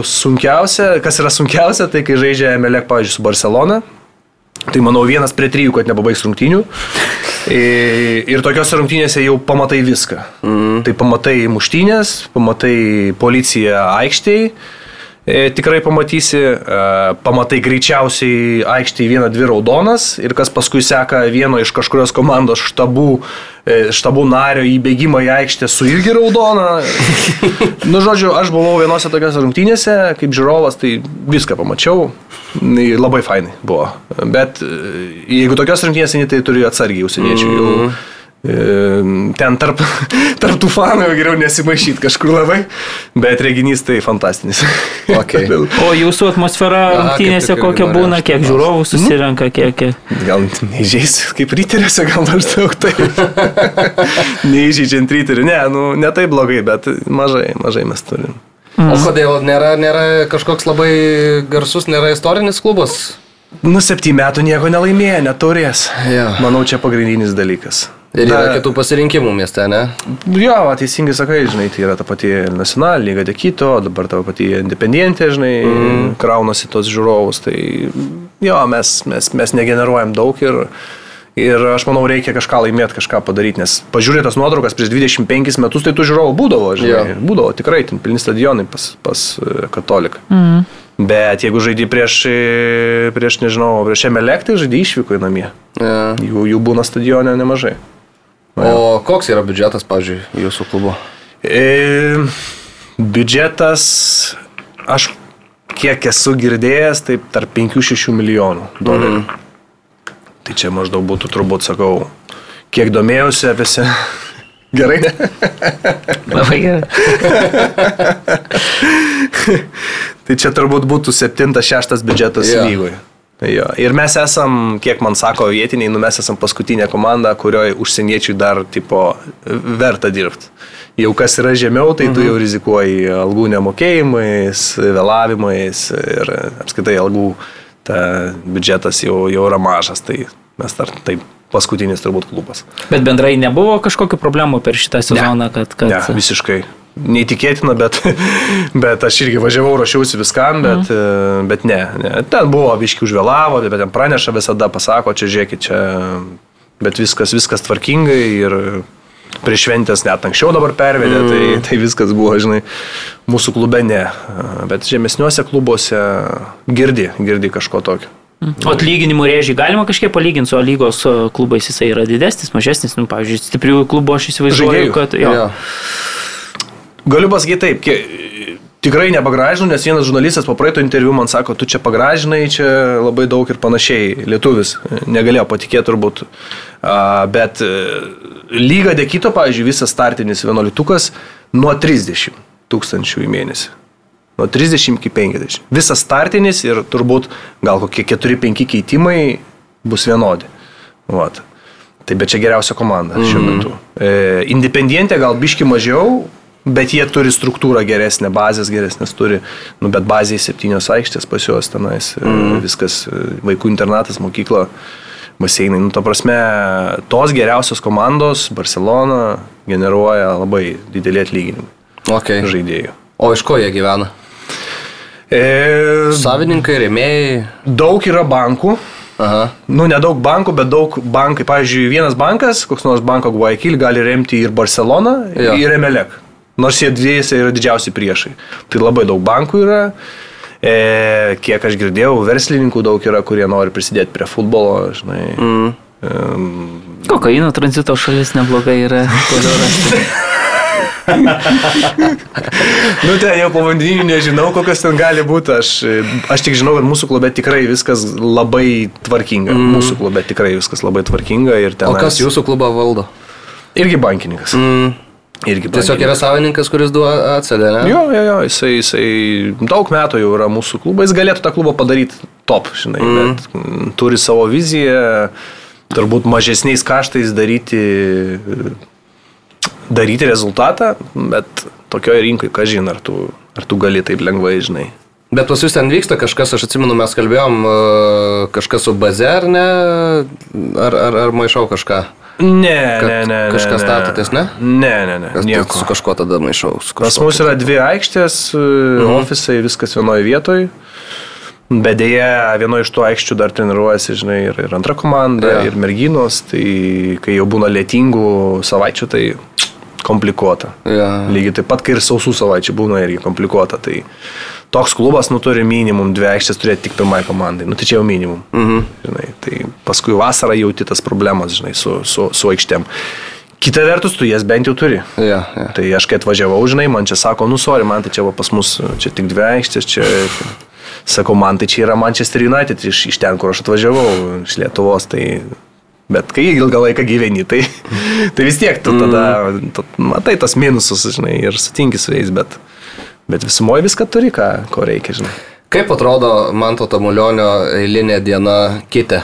sunkiausia, kas yra sunkiausia, tai kai žaidžia Melek, pavyzdžiui, su Barcelona. Tai manau vienas prie trijų, kad nepabaigs rungtynių. Ir tokiuose rungtynėse jau pamatai viską. Mm. Tai pamatai muštynės, pamatai policiją aikštėje tikrai pamatysi, e, pamatai greičiausiai aikštėje vieną, dvi raudonas ir kas paskui seka vieno iš kažkurios komandos štabų, e, štabų nario įbėgimą į aikštę su irgi raudona. [LAUGHS] nu, žodžiu, aš buvau vienose tokiose rungtynėse, kaip žiūrovas, tai viską pamačiau. Labai fainai buvo. Bet jeigu tokios rungtynėse, tai turi atsargiai užsieniečių. Mm -hmm. Ten tarp, [LAUGHS] tarp tų fanų jau geriau nesimaišyti kažkur labai, bet reginys tai fantastinis. Okay. [LAUGHS] o jūsų atmosfera rungtynėse kokia būna, kiek žiūrovų susirenka, kiek... kiek... Gal neįžeis, kaip ryteriuose, gal maždaug tai. [LAUGHS] Neįžeidžiant ryterių, ne, nu, ne taip blogai, bet mažai, mažai mes turim. Mm. O kodėl nėra, nėra kažkoks labai garsus, nėra istorinis klubas? Nu, septynių metų nieko nelaimėjo, neturės. Ja. Manau, čia pagrindinis dalykas. Ir yra da, kitų pasirinkimų mieste, ne? Jo, va, teisingai sakai, žinai, tai yra ta pati Nacional, Lyga de Kito, dabar ta pati Independientė, žinai, mm. kraunasi tos žiūrovus, tai jo, mes, mes, mes negeneruojam daug ir, ir aš manau, reikia kažką laimėti, kažką padaryti, nes pažiūrėtas nuotraukas prieš 25 metus, tai tų žiūrovų būdavo, žinai, jo. būdavo tikrai, ten pilni stadionai pas, pas e, katoliką. Mm. Bet jeigu žaidži prieš, prieš, nežinau, prieš Emelek, tai žaidži išvyko į namie. Yeah. Jų, jų būna stadione nemažai. O koks yra biudžetas, pavyzdžiui, jūsų klubo? E, biudžetas, aš kiek esu girdėjęs, taip tarp 5-6 milijonų dolerių. Mm. Tai čia maždaug būtų turbūt, sakau, kiek domėjausi apie se. [LAUGHS] Gerai, ne? Labai gerai. [LAUGHS] tai čia turbūt būtų 7-6 biudžetas yeah. lygoje. Jo. Ir mes esam, kiek man sako vietiniai, nu mes esam paskutinė komanda, kurioje užsieniečiai dar tipo verta dirbti. Jau kas yra žemiau, tai mhm. tu jau rizikuoji algų nemokėjimais, vėlavimais ir apskaitai algų ta biudžetas jau, jau yra mažas, tai mes dar taip paskutinis turbūt klubas. Bet bendrai nebuvo kažkokių problemų per šitą sezoną, ne, kad, kad... Ne, visiškai neįtikėtina, bet, [LAUGHS] bet aš irgi važiavau, ruošiausi viskam, bet, mm. bet ne, ne. Ten buvo, viški užvėlavo, bet ten praneša visada, pasako, čia žiūrėkit, čia, bet viskas, viskas tvarkingai ir prieš šventės net anksčiau dabar pervedė, mm. tai, mhm. tai viskas buvo, žinai, mūsų klube ne, bet žemesniuose klubuose girdi, girdi kažko tokio. Mhm. O atlyginimų rėžiai galima kažkiek palyginti su lygos klubais, jisai yra didesnis, mažesnis, nu, pavyzdžiui, stiprių klubų aš įsivaizduoju, Žaidėjų. kad jo. Ja. Galiu pasakyti taip, kie, tikrai nepagražinu, nes vienas žurnalistas po praeito interviu man sako, tu čia pagražinai, čia labai daug ir panašiai, lietuvis, negalėjo patikėti turbūt. Bet e, lyga dėkito, pavyzdžiui, visas startinis vienuolitukas nuo 30 tūkstančių į mėnesį. Nuo 30 iki 50. Visas startinis ir turbūt gal kokie 4-5 keitimai bus vienodi. Vat. Tai bet čia geriausia komanda mm -hmm. šiuo mhm. metu. E, Independientė gal biški mažiau, Bet jie turi struktūrą geresnę, bazės geresnės turi, nu, bet bazėje septynios aikštės pas juos tenais, mm. viskas, vaikų internatas, mokykla, baseinai. Nu, ta prasme, tos geriausios komandos, Barcelona, generuoja labai didelį atlyginimą okay. žaidėjų. O iš ko jie gyvena? E, Savininkai, rėmėjai. Daug yra bankų, Aha. Nu, nedaug bankų, bet daug bankai. Pavyzdžiui, vienas bankas, koks nors banko Guayaquil, gali remti ir Barceloną, Jo. ir Emelek. Nors jie dviejose yra didžiausi priešai. Tai labai daug bankų yra. E, kiek aš girdėjau, verslininkų daug yra, kurie nori prisidėti prie futbolo, žinai. Mm. E, Kokaino tranzito šalis neblogai yra. [LAUGHS] nu, ten jau pavadinimų nežinau, kokios ten gali būti. Aš, aš tik žinau, kad mūsų klube tikrai viskas labai tvarkinga. Mm. Mūsų klube tikrai viskas labai tvarkinga. Ir ten O kas jūsų klubą valdo? Irgi bankininkas. Mm. Irgi Tiesiog yra savininkas, kuris duoda atsedė, ne? Jo, jo, jo, jisai, jisai daug metų jau yra mūsų klubas, jis galėtų tą klubą padaryti top, žinai, mm. bet mm, turi savo viziją, turbūt mažesniais kaštais daryti, daryti rezultatą, bet tokioje rinkoje, ką žinai, ar tu, ar tu gali taip lengvai, žinai. Bet pas jūs ten vyksta kažkas, aš atsimenu, mes kalbėjom e, kažkas su baze, ar ne? Ar, ar, ar maišau kažką? Ne, Kad ne, ne. ne. statotės, ne? Ne, ne, ne. Kas Nieko. Su kažkuo tada maišau. Pas mus yra dvi aikštės, mhm. ofisai, viskas vienoje vietoje. Bet dėja, vienoje iš tų aikščių dar treniruojasi, žinai, ir, ir antra komanda, Jo. ir merginos, tai kai jau būna lėtingų savaičių, tai komplikuota. Ja. Lygiai taip pat, kai ir sausų savaičių būna irgi komplikuota. Tai toks klubas, nu, turi minimum dvi aikštės turėti tik pirmai komandai. Nu, tai čia jau minimum. Mhm. Žinai, tai paskui vasarą jauti tas problemas, žinai, su, su, su aikštėm. Kita vertus, tu jas bent jau turi. Ja, ja. Tai aš kai atvažiavau, žinai, man čia sako, nu, sorry, man tai čia va pas mus, čia tik dvi aikštės, čia, sakau, man tai čia yra Manchester United iš, iš ten, kur aš atvažiavau, iš Lietuvos, tai, bet kai ilgą laiką gyveni, tai, tai vis tiek tu tada, tu, matai tas minusus, žinai, ir sutinki su jais, bet, bet visumoje viską turi, ką, ko reikia, žinai. Kaip atrodo Manto Tamulionio eilinė diena kitė?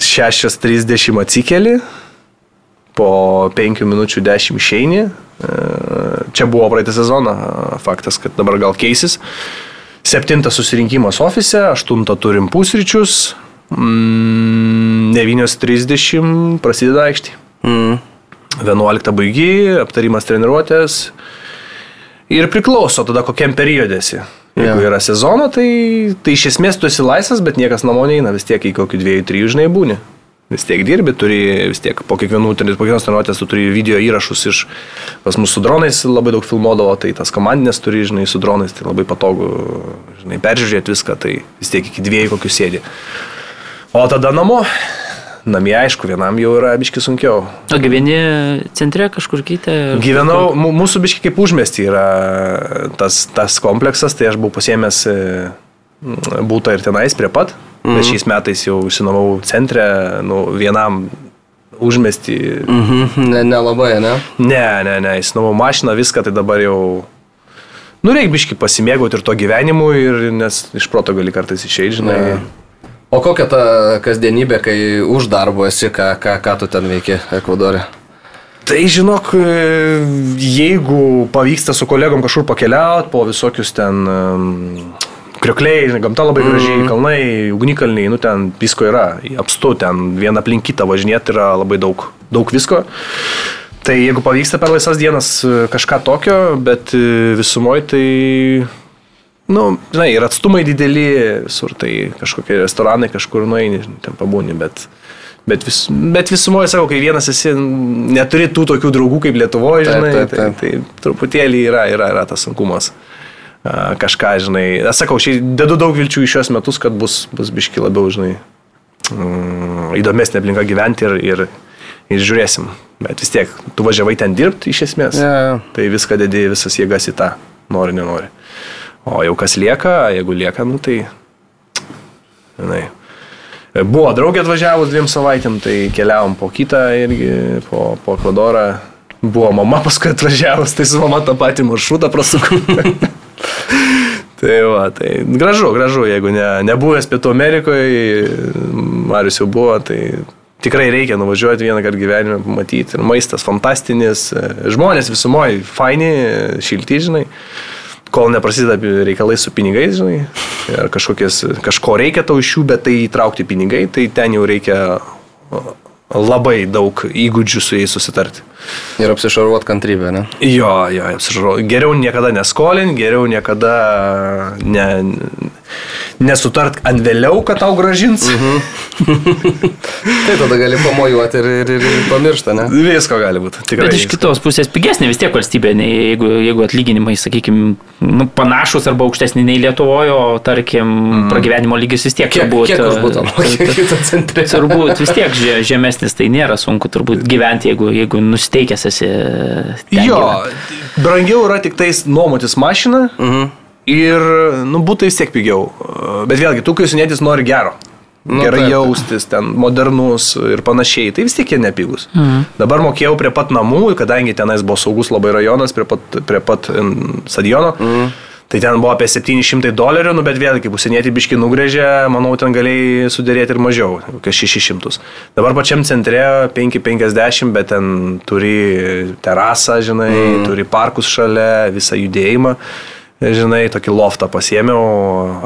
6.30 [LAUGHS] atsikeli, po 5 minučių 10 išeini. E, Čia buvo praeitą sezoną, faktas, kad dabar gal keisis. Septintas susirinkimas ofise, aštuntą turim pusryčius, mm, 9.30 prasideda aikštė. Mm. 11 baigi, aptarimas treniruotės. Ir priklauso tada kokiam periode esi. Jeigu yra sezono, tai, tai iš esmės tu esi laisvas, bet niekas namo neina, vis tiek į kokį dviejų, trijų žinai būni. Vis tiek dirbi, turi vis tiek po kiekvienų, po kiekvienos treniruotės tu turi video įrašus iš, pas mūsų su dronais labai daug filmuodavo, tai tas komandinės turi, žinai, su dronais, tai labai patogu, žinai, peržiūrėti viską, tai vis tiek iki dviejų kokių sėdi. O tada namo, namie aišku, vienam jau yra biški sunkiau. O gyveni centre kažkur kitę? Gyvenau, mūsų biški kaip užmesti yra tas, tas kompleksas, tai aš buvau pasiemęs e, būtą ir tenais prie pat, mhm. bet šiais metais jau išsinomau centre, nu, vienam užmesti. Mhm. Ne, nelabai, ne? Ne, ne, ne, išsinomau mašiną, viską, tai dabar jau... Nu, reikia biški pasimėgauti ir to gyvenimu, ir, nes iš proto gali kartais išeiti, žinai. O kokia ta kasdienybė, kai už darbo esi, ką, ką, ką tu ten veiki Ekvadorė? Tai žinok, e, jeigu pavyksta su kolegom kažkur pakeliauti po visokius ten kriokliai, gamta labai gražiai, mm. kalnai, ugnikalniai, nu ten visko yra, apstu ten vieną aplink kitą važinėti yra labai daug, daug visko. Tai jeigu pavyksta per laisvas dienas e, kažką tokio, bet e, visumoje tai, nu, žinai, ir atstumai dideli, visur tai kažkokie restoranai kažkur nueini, ten pabūni, bet... Bet, vis, bet visumoje, sakau, kai vienas esi, neturi tų tokių draugų kaip Lietuvoje, Taip, žinai, taip, tai, taip. tai truputėlį yra, yra, yra tas sunkumas. A, Kažką, žinai, aš sakau, šiai dedu daug vilčių į šios metus, kad bus, bus biški labiau, žinai, mm, įdomesnė aplinka gyventi ir, ir, ir žiūrėsim. Bet vis tiek, tu važiavai ten dirbti iš esmės. Ja. Tai viską dedi, visas jėgas į tą, nori, nenori. O jau kas lieka, jeigu lieka, nu tai, žinai. Buvo draugė atvažiavus dviem savaitėm, tai keliavom po kitą irgi, po, po Ekvadorą. Buvo mama paskui atvažiavus, tai su mama tą patį maršrutą prasukau. [LAUGHS] tai va, tai gražu, gražu, jeigu ne, nebuvęs Pietų Amerikoje, Marius jau buvo, tai tikrai reikia nuvažiuoti vieną kartą gyvenime, pamatyti. Ir maistas fantastinis, žmonės visumoje faini, šilti, žinai kol neprasideda reikalai su pinigais, žinai, ar kažkokias, kažko reikia tau iš jų, bet tai įtraukti pinigai, tai ten jau reikia labai daug įgūdžių su jais susitarti. Ir apsišarvuot kantrybę, ne? Jo, jo, apsižaro. Geriau niekada neskolin, geriau niekada ne, nesutart ant vėliau, kad tau gražins. [LAUGHS] Tai tada gali pamojuoti ir, ir, ir, ir pamiršti, ne? Visko gali būti. Tikrai. Bet iš kitos pusės pigesnė vis tiek valstybė, jeigu, jeigu atlyginimai, sakykime, nu, panašus arba aukštesni nei Lietuvoje, o tarkim, mm. pragyvenimo lygis vis tiek Kiek, turbūt. kiek būtų e, centre? [LAUGHS] Turbūt vis tiek že- žemesnis, tai nėra sunku turbūt gyventi, jeigu, jeigu nusteikęs esi. Jo, gyvent. brangiau yra tik tais nuomotis mašiną mhm. Ir, nu, būtų vis tiek pigiau. Bet vėlgi, tu, kai užsienietis nori gero. Nu, Gerai taip, jaustis, ten modernus ir panašiai, tai vis tiek jie nepigus. Mhm. Dabar mokėjau prie pat namų, kadangi tenais buvo saugus labai rajonas, prie pat, prie pat stadiono. Mhm. Tai ten buvo apie 700 dolerių, nu, bet vėlgi, kaip užsienietį biški nugrėžė, manau, ten galėjai sudėrėti ir mažiau, kokie 600. Dabar pačiam centre 550, bet ten turi terasą, žinai, mm. turi parkus šalia, visą judėjimą. Žinai, tokį loftą pasiemiau,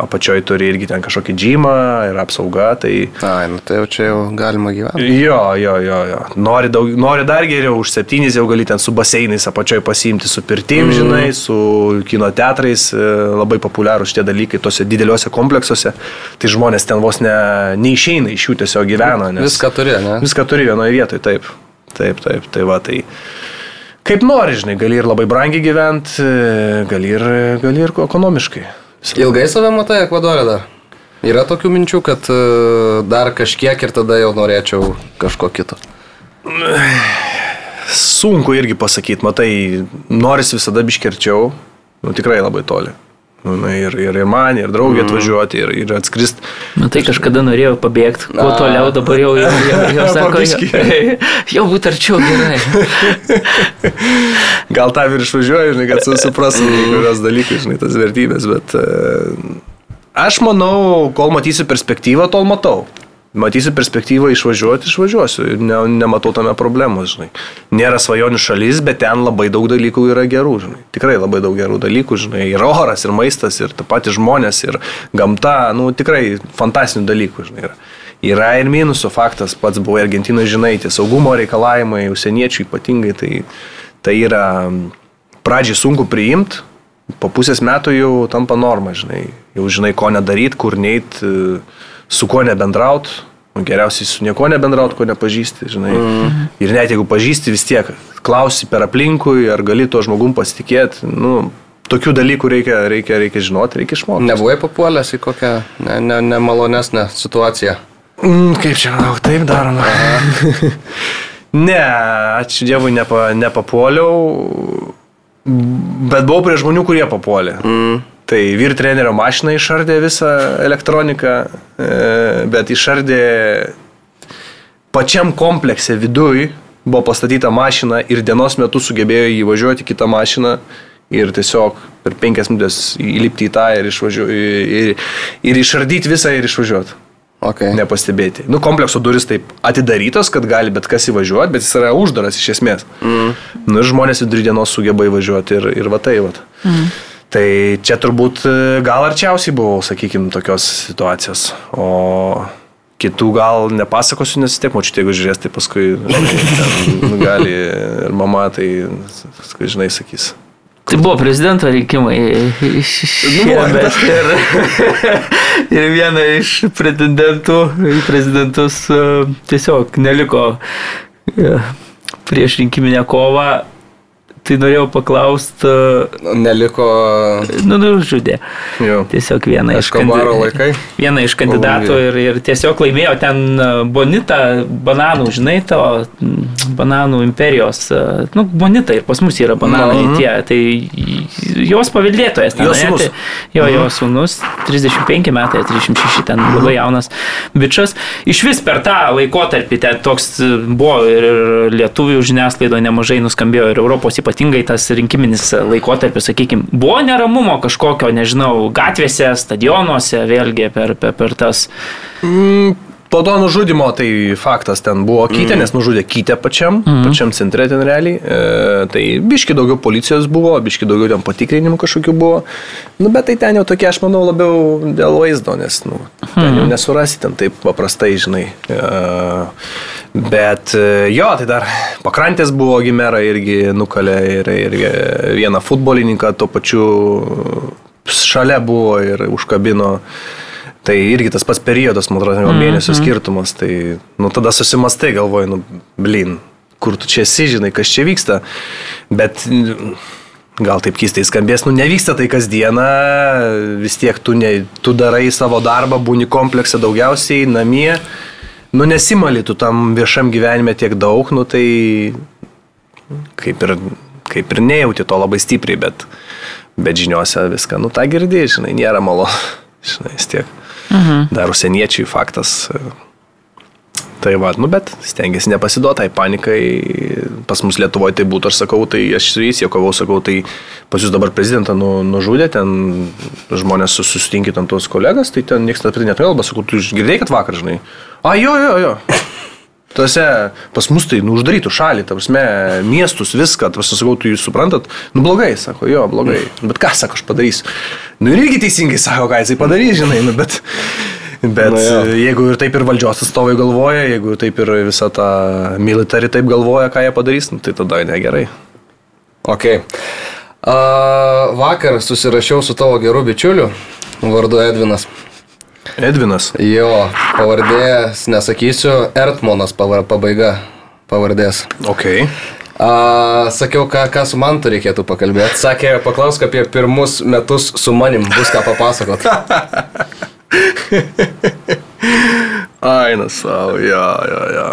apačioj turi irgi ten kažkokį džymą ir apsauga, tai... Ai, nu tai jau čia jau galima gyventi. Jo, jo, jo, jo. Nori, daug, nori dar geriau, už septynis jau gali ten su baseinais apačioj pasiimti, su pirtim, mm. žinai, su kino teatrais, e, labai populiarūs šitie dalykai tose dideliuose kompleksuose. Tai žmonės ten vos ne, neišeina iš jų tiesiog gyvena. Nes Viską turi, ne? Viską turi vienoje vietoje, taip. Taip, taip, tai va, tai. Kaip nori, žinai, gali ir labai brangiai gyventi, gali ir, gali ir ekonomiškai. Ilgai save matai Ekvadorė dar? Yra tokių minčių, kad e, dar kažkiek ir tada jau norėčiau kažko kito. Sunku irgi pasakyti, matai, noris visada biškerčiau, nu tikrai labai toli. Nu, na, ir, ir, ir man, ir draugė atvažiuoti, ir, ir atskrist. Na tai kažkada norėjau pabėgti, kuo toliau dabar jau, jau, jau, jau [LAUGHS] sako, jau, [LAUGHS] jau būtų arčiau gerai. [LAUGHS] Gal tą ir išvažiuoju, žinai, kad su- suprastum kai kurios dalykus, žinai, tas vertybės, bet e, aš manau, kol matysiu perspektyvą, tol matau. Matysiu perspektyvą išvažiuoti, išvažiuosiu ne, nematau tame problemos, žinai. Nėra svajonių šalis, bet ten labai daug dalykų yra gerų, žinai. Tikrai labai daug gerų dalykų, žinai. Ir oras, ir maistas, ir ta pati žmonės, ir gamta, nu tikrai fantastinių dalykų, žinai. Yra. Yra ir minusų faktas, pats buvau Argentinoje, žinai, tie saugumo reikalavimai, užsieniečių ypatingai, tai, tai yra mm, pradžiai sunku priimti, po pusės metų jau tampa norma, žinai. Jau žinai, ko nedaryti, kur neit, e, su kuo nebendraut. Nu, Geriausiai su nieko nebendraut, ko nepažįsti, žinai. Mm. Ir net jeigu pažįsti, vis tiek klausi per aplinkui, ar gali tuo žmogum pasitikėti. Nu, tokių dalykų reikia, reikia, reikia žinoti, reikia išmokti. Nebuvai papuolęs į kokią ne, ne, nemalonesnę situaciją. Mm, kaip čia, gal taip daroma? ne, ačiū Dievui, nepa, nepapuoliau, bet buvau prie žmonių, kurie papuolė. Mm. Tai vyr trenerio mašina išardė visą elektroniką, e, bet išardė pačiam komplekse viduj, buvo pastatyta mašina ir dienos metu sugebėjo įvažiuoti kitą mašiną ir tiesiog per penkias minutės įlipti į tą ir, išvažiu, ir, ir išardyti visą ir išvažiuoti Okay. nepastebėti. Nu, komplekso duris taip atidarytos, kad gali bet kas įvažiuoti, bet jis yra uždaras iš esmės. Mm. Nu, žmonės vidury dienos sugeba įvažiuoti ir, ir va tai va. Mm. Tai čia turbūt e, gal arčiausiai buvau, sakykime, tokios situacijos. O kitų gal nepasakosiu, nes tiek močiutė, jeigu žiūrės, tai paskui ten, nu, gali ir mama, tai, žinai, sakys. Tai buvo prezidento rinkimai šiemet ir, ir viena iš pretendentų į prezidentus e, tiesiog neliko e, prieš rinkiminę kovą. Tai norėjau paklausti, Neliko nu, nužudė. Jo. Tiesiog viena iš, laikai. viena iš kandidatų Oi. ir, ir tiesiog laimėjo ten e, Bonita bananų, žinai, to mm, bananų imperijos. e, Nu, Bonita ir pas mus yra bananai Mhm. tie, tai jos paveldėtojas. ten, Jo ane, sūnus. tai- Jo, jo sūnus, 35 metai, 36 ten Mhm. labai jaunas bičias. Iš vis per tą laikotarpį ten toks e, buvo ir lietuvių žiniasklaido nemažai nuskambėjo ir Europos ypatingai tas rinkiminis laikotarpis, sakykime, buvo neramumo kažkokio, nežinau, gatvėse, stadionuose, vėlgi per, per, per tas. Mm, Po to nužudimo tai faktas ten buvo kytė, mm. nes nužudė kytę pačiam, mm. pačiam centre ten realiai. E, tai biški daugiau policijos buvo, biški daugiau ten patikrinimų kažkokių buvo. Nu, bet tai ten jau tokie, aš manau, labiau dėl vaizdo, nes nu, ten jau nesurasi ten taip paprastai, žinai. E, bet e, jo, tai dar pakrantės buvo gimera irgi nukalė ir, ir vieną futbolininką tuo pačiu šalia buvo ir užkabino. Tai irgi tas pats periodas, man atrodo, gal mėnesio skirtumas. Tai, nu, tada susimastai, galvoju, nu, blin, kur tu čia esi, žinai, kas čia vyksta. Bet mm, gal taip keistai skambės, nu, nevyksta tai kasdieną, vis tiek tu, ne, tu darai savo darbą, būni komplekse daugiausiai namie. Nu, nesimali tu tam viešam gyvenime tiek daug, nu, tai kaip ir, kaip ir nejauti to labai stipriai, bet, bet žiniuose viską, nu, tą girdėjai, žinai, nėra malo, [LAUGHS] žinai, vis tiek. Mhm. Dar užsieniečiai faktas. Tai va, nu bet stengiasi nepasiduoti tai panikai. Pas mus Lietuvoje tai būtų, aš sakau, tai aš su jais jokavau, sakau, tai pas jūs dabar prezidentą nu, nužudė, ten žmonės susitinkit ant tos kolegas, tai ten niekas apie tai net kalba, sakau, tu girdėjai, kad vakar, žinai. A, jo, jo, jo. Tuose pas mus tai nu, uždarytų šalį, ta prasme, miestus, viską, ta prasme, sakau, tu jūs suprantat, nu blogai, sako, jo, blogai. Bet ką, sako, aš padarysiu. Nu ir irgi teisingai sako, ką jisai padarys, žinai, nu, bet... Bet Na, jo. jeigu ir taip ir valdžios atstovai galvoja, jeigu taip ir visa ta militari taip galvoja, ką jie padarys, nu, tai tada negerai. Ok. Uh, vakar susirašiau su tavo geru bičiuliu, vardu Edvinas. Edvinas. Jo, pavardės, nesakysiu, Ertmonas pabaiga pavardės. Ok. A, sakiau, ką, ką su mantu reikėtų pakalbėti. Sakė, paklausk apie pirmus metus su manim, bus ką papasakot. [LAUGHS] Aina savo, jo, jo, jo.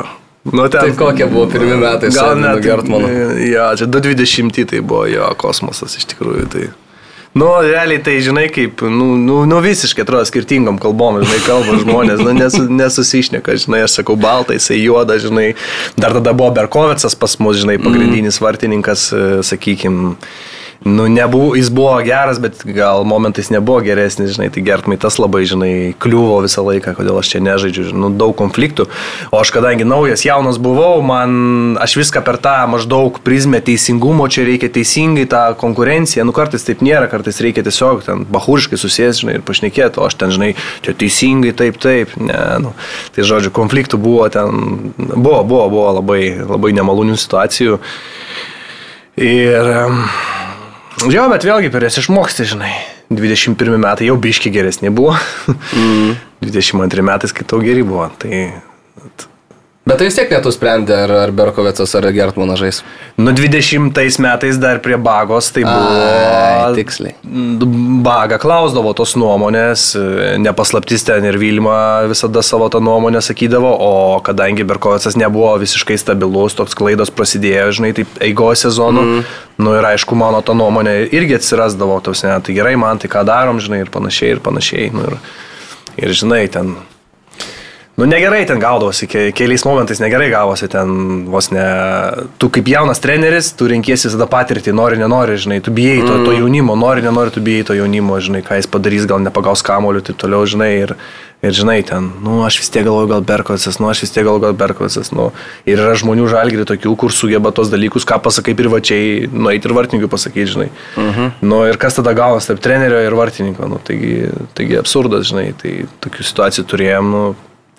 Nu, ten, tai kokie buvo pirmie metai gal net Gertmano? Ja, čia 220 tai buvo jo kosmosas iš tikrųjų. Tai. Nu, realiai tai, žinai, kaip, nu, nu, nu visiškai atrodo skirtingom kalbom, žinai, kalba žmonės, nu, nesu, nesusišneka, žinai, aš sakau baltai, jisai juoda, žinai, dar tada buvo Berkovicas pas mus, žinai, pagrindinis mm. vartininkas, sakykime, nu, nebuvo, jis buvo geras, bet gal momentais nebuvo geresnis, žinai, tai Gertmai tas labai, žinai, kliuvo visą laiką, kodėl aš čia nežaidžiu, nu, daug konfliktų. O aš kadangi naujas, jaunas buvau, man, aš viską per tą maždaug prizmę teisingumo, čia reikia teisingai tą konkurenciją, nu, kartais taip nėra, kartais reikia tiesiog ten bahūriškai susės, žinai, ir pašnekėti, o aš ten, žinai, čia teisingai, taip, taip, ne, nu, tai žodžiu, konfliktų buvo ten, buvo, buvo, buvo labai, labai nemalonių situacijų. Ir Jo, bet vėlgi per jas išmoksti, žinai. 21 metai jau biški geresni buvo. Mm. 22 metais, kai tau geri buvo. Tai Bet tai vis tiek netu sprendė, ar, ar Berkovicas, ar Gertmanas žais. Nu, 20 metais dar prie bagos tai buvo. Ai, tiksliai. Baga klausdavo tos nuomonės, nepaslaptis ten ir Vilma visada savo tą nuomonę sakydavo, o kadangi Berkovicas nebuvo visiškai stabilus, toks klaidos prasidėjo, žinai, taip eigoje sezonų, mm. nu ir aišku, mano ta nuomonė irgi atsirasdavo, tausia, tai gerai, man tai ką darom, žinai, ir panašiai, ir panašiai. Nu, ir, ir žinai, ten Nu negerai ten gaudavosi, ke, keliais momentais negerai gavosi ten vos ne. Tu kaip jaunas treneris, tu renkiesi visada patirtį, nori, nenori, žinai, tu bijai to, to mm. jaunimo, nori, nenori, tu bijai to jaunimo, žinai, ką jis padarys, gal nepagaus kamoliu, taip toliau, žinai, ir, ir žinai, ten, nu aš vis tiek galvoju, gal Berkovicas, nu aš vis tiek galvoju, gal Berkovicas, nu ir yra žmonių žalgri tokių, kur sugeba tos dalykus, ką pasakai privačiai, nueiti ir vartininkui pasakyti, žinai. Uh mhm. -huh. Nu ir kas tada gavas tarp trenerio ir vartininko, nu taigi, taigi absurdas, žinai, tai tokių situacijų turėjom, nu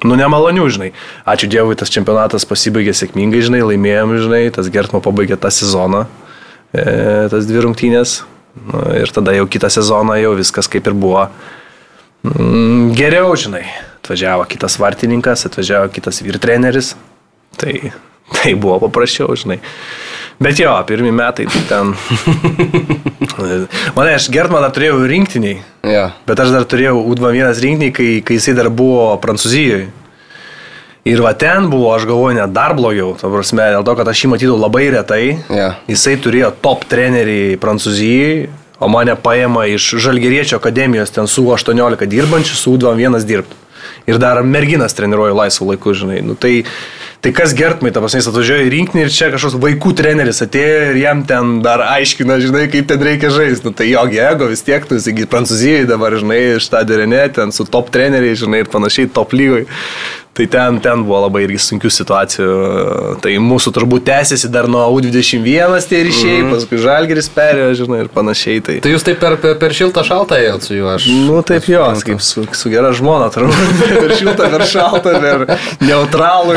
Nu, nemalonių, žinai. Ačiū Dievui, tas čempionatas pasibaigė sėkmingai, žinai, laimėjom, žinai, tas Gertmo pabaigė tą sezoną, e, tas dvi rungtynės. Nu, ir tada jau kitą sezoną jau viskas kaip ir buvo. Mm, geriau, žinai. Atvažiavo kitas vartininkas, atvažiavo kitas vyrtreneris. Tai, tai buvo paprasčiau, žinai. Bet jo, pirmie metai tai ten. Mane, aš Gertman dar turėjau rinktiniai. Ja. Bet aš dar turėjau U21 rinktiniai, kai, kai jisai dar buvo Prancūzijoje. Ir va ten buvo, aš galvoju, net dar blogiau. Ta prasme, dėl to, kad aš jį matydavau labai retai. Ja. Jisai turėjo top trenerį Prancūzijai, o mane paėmė iš Žalgeriečio akademijos ten su 18 dirbančių, su U21 dirbti. Ir dar merginas treniruoju laisvų laikų, žinai. Nu, tai, Tai kas gertmai, ta prasme, jis atvažiuoja į rinkinį ir čia kažkoks vaikų treneris atėjo ir jam ten dar aiškina, žinai, kaip ten reikia žaisti. Nu, tai jo ego vis tiek, tu esi Prancūzijoje dabar, žinai, iš tą derinę, ten su top treneriai, žinai, ir panašiai, top lygoj. Tai ten, ten buvo labai irgi sunkių situacijų. Tai mūsų turbūt tęsiasi dar nuo U21 tie ryšiai, mm. paskui Žalgeris perėjo, žinai, ir panašiai. Tai, Tai jūs taip per, per, per šiltą šaltą ėjot su juo, aš. nu taip jo, kaip su, su gera žmona, turbūt. [LAUGHS] Per šiltą, per šaltą, per neutralų.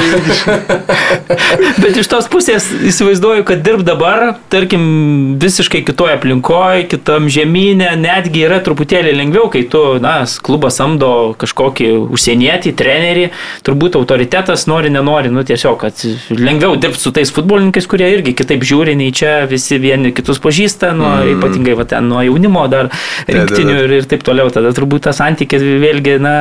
[LAUGHS] Bet iš tos pusės įsivaizduoju, kad dirb dabar, tarkim, visiškai kitoje aplinkoje, kitam žemynė, netgi yra truputėlį lengviau, kai tu, na, klubas samdo kažkokį užsienietį, trenerį, turbūt autoritetas nori, nenori, nu tiesiog, kad lengviau dirbti su tais futbolininkais, kurie irgi kitaip žiūri, nei čia visi vieni kitus pažįsta, nuo, mm. ypatingai va, ten, nuo jaunimo dar rinktinių ir, ir taip toliau. Tada turbūt tas santykis vėlgi, na,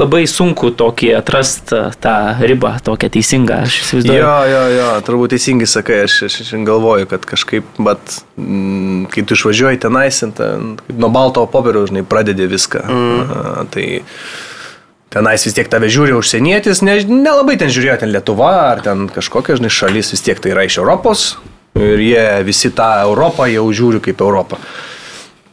labai sunku tokį atrasti tą ribą, tokią teisingą, aš įsivaizduoju. Jo, jo, jo, turbūt teisingai sakai, aš, aš, aš galvoju, kad kažkaip, bet mm, kai tu išvažiuoji tenais, ten, nuo balto popierio, žinai, pradedi viską. Mm. A, tai tenais vis tiek tave žiūri užsienietis, ne, nelabai ten žiūrėjo ten Lietuva ar ten kažkokia, žinai, šalis, vis tiek tai yra iš Europos ir jie visi tą Europą jau žiūri kaip Europą.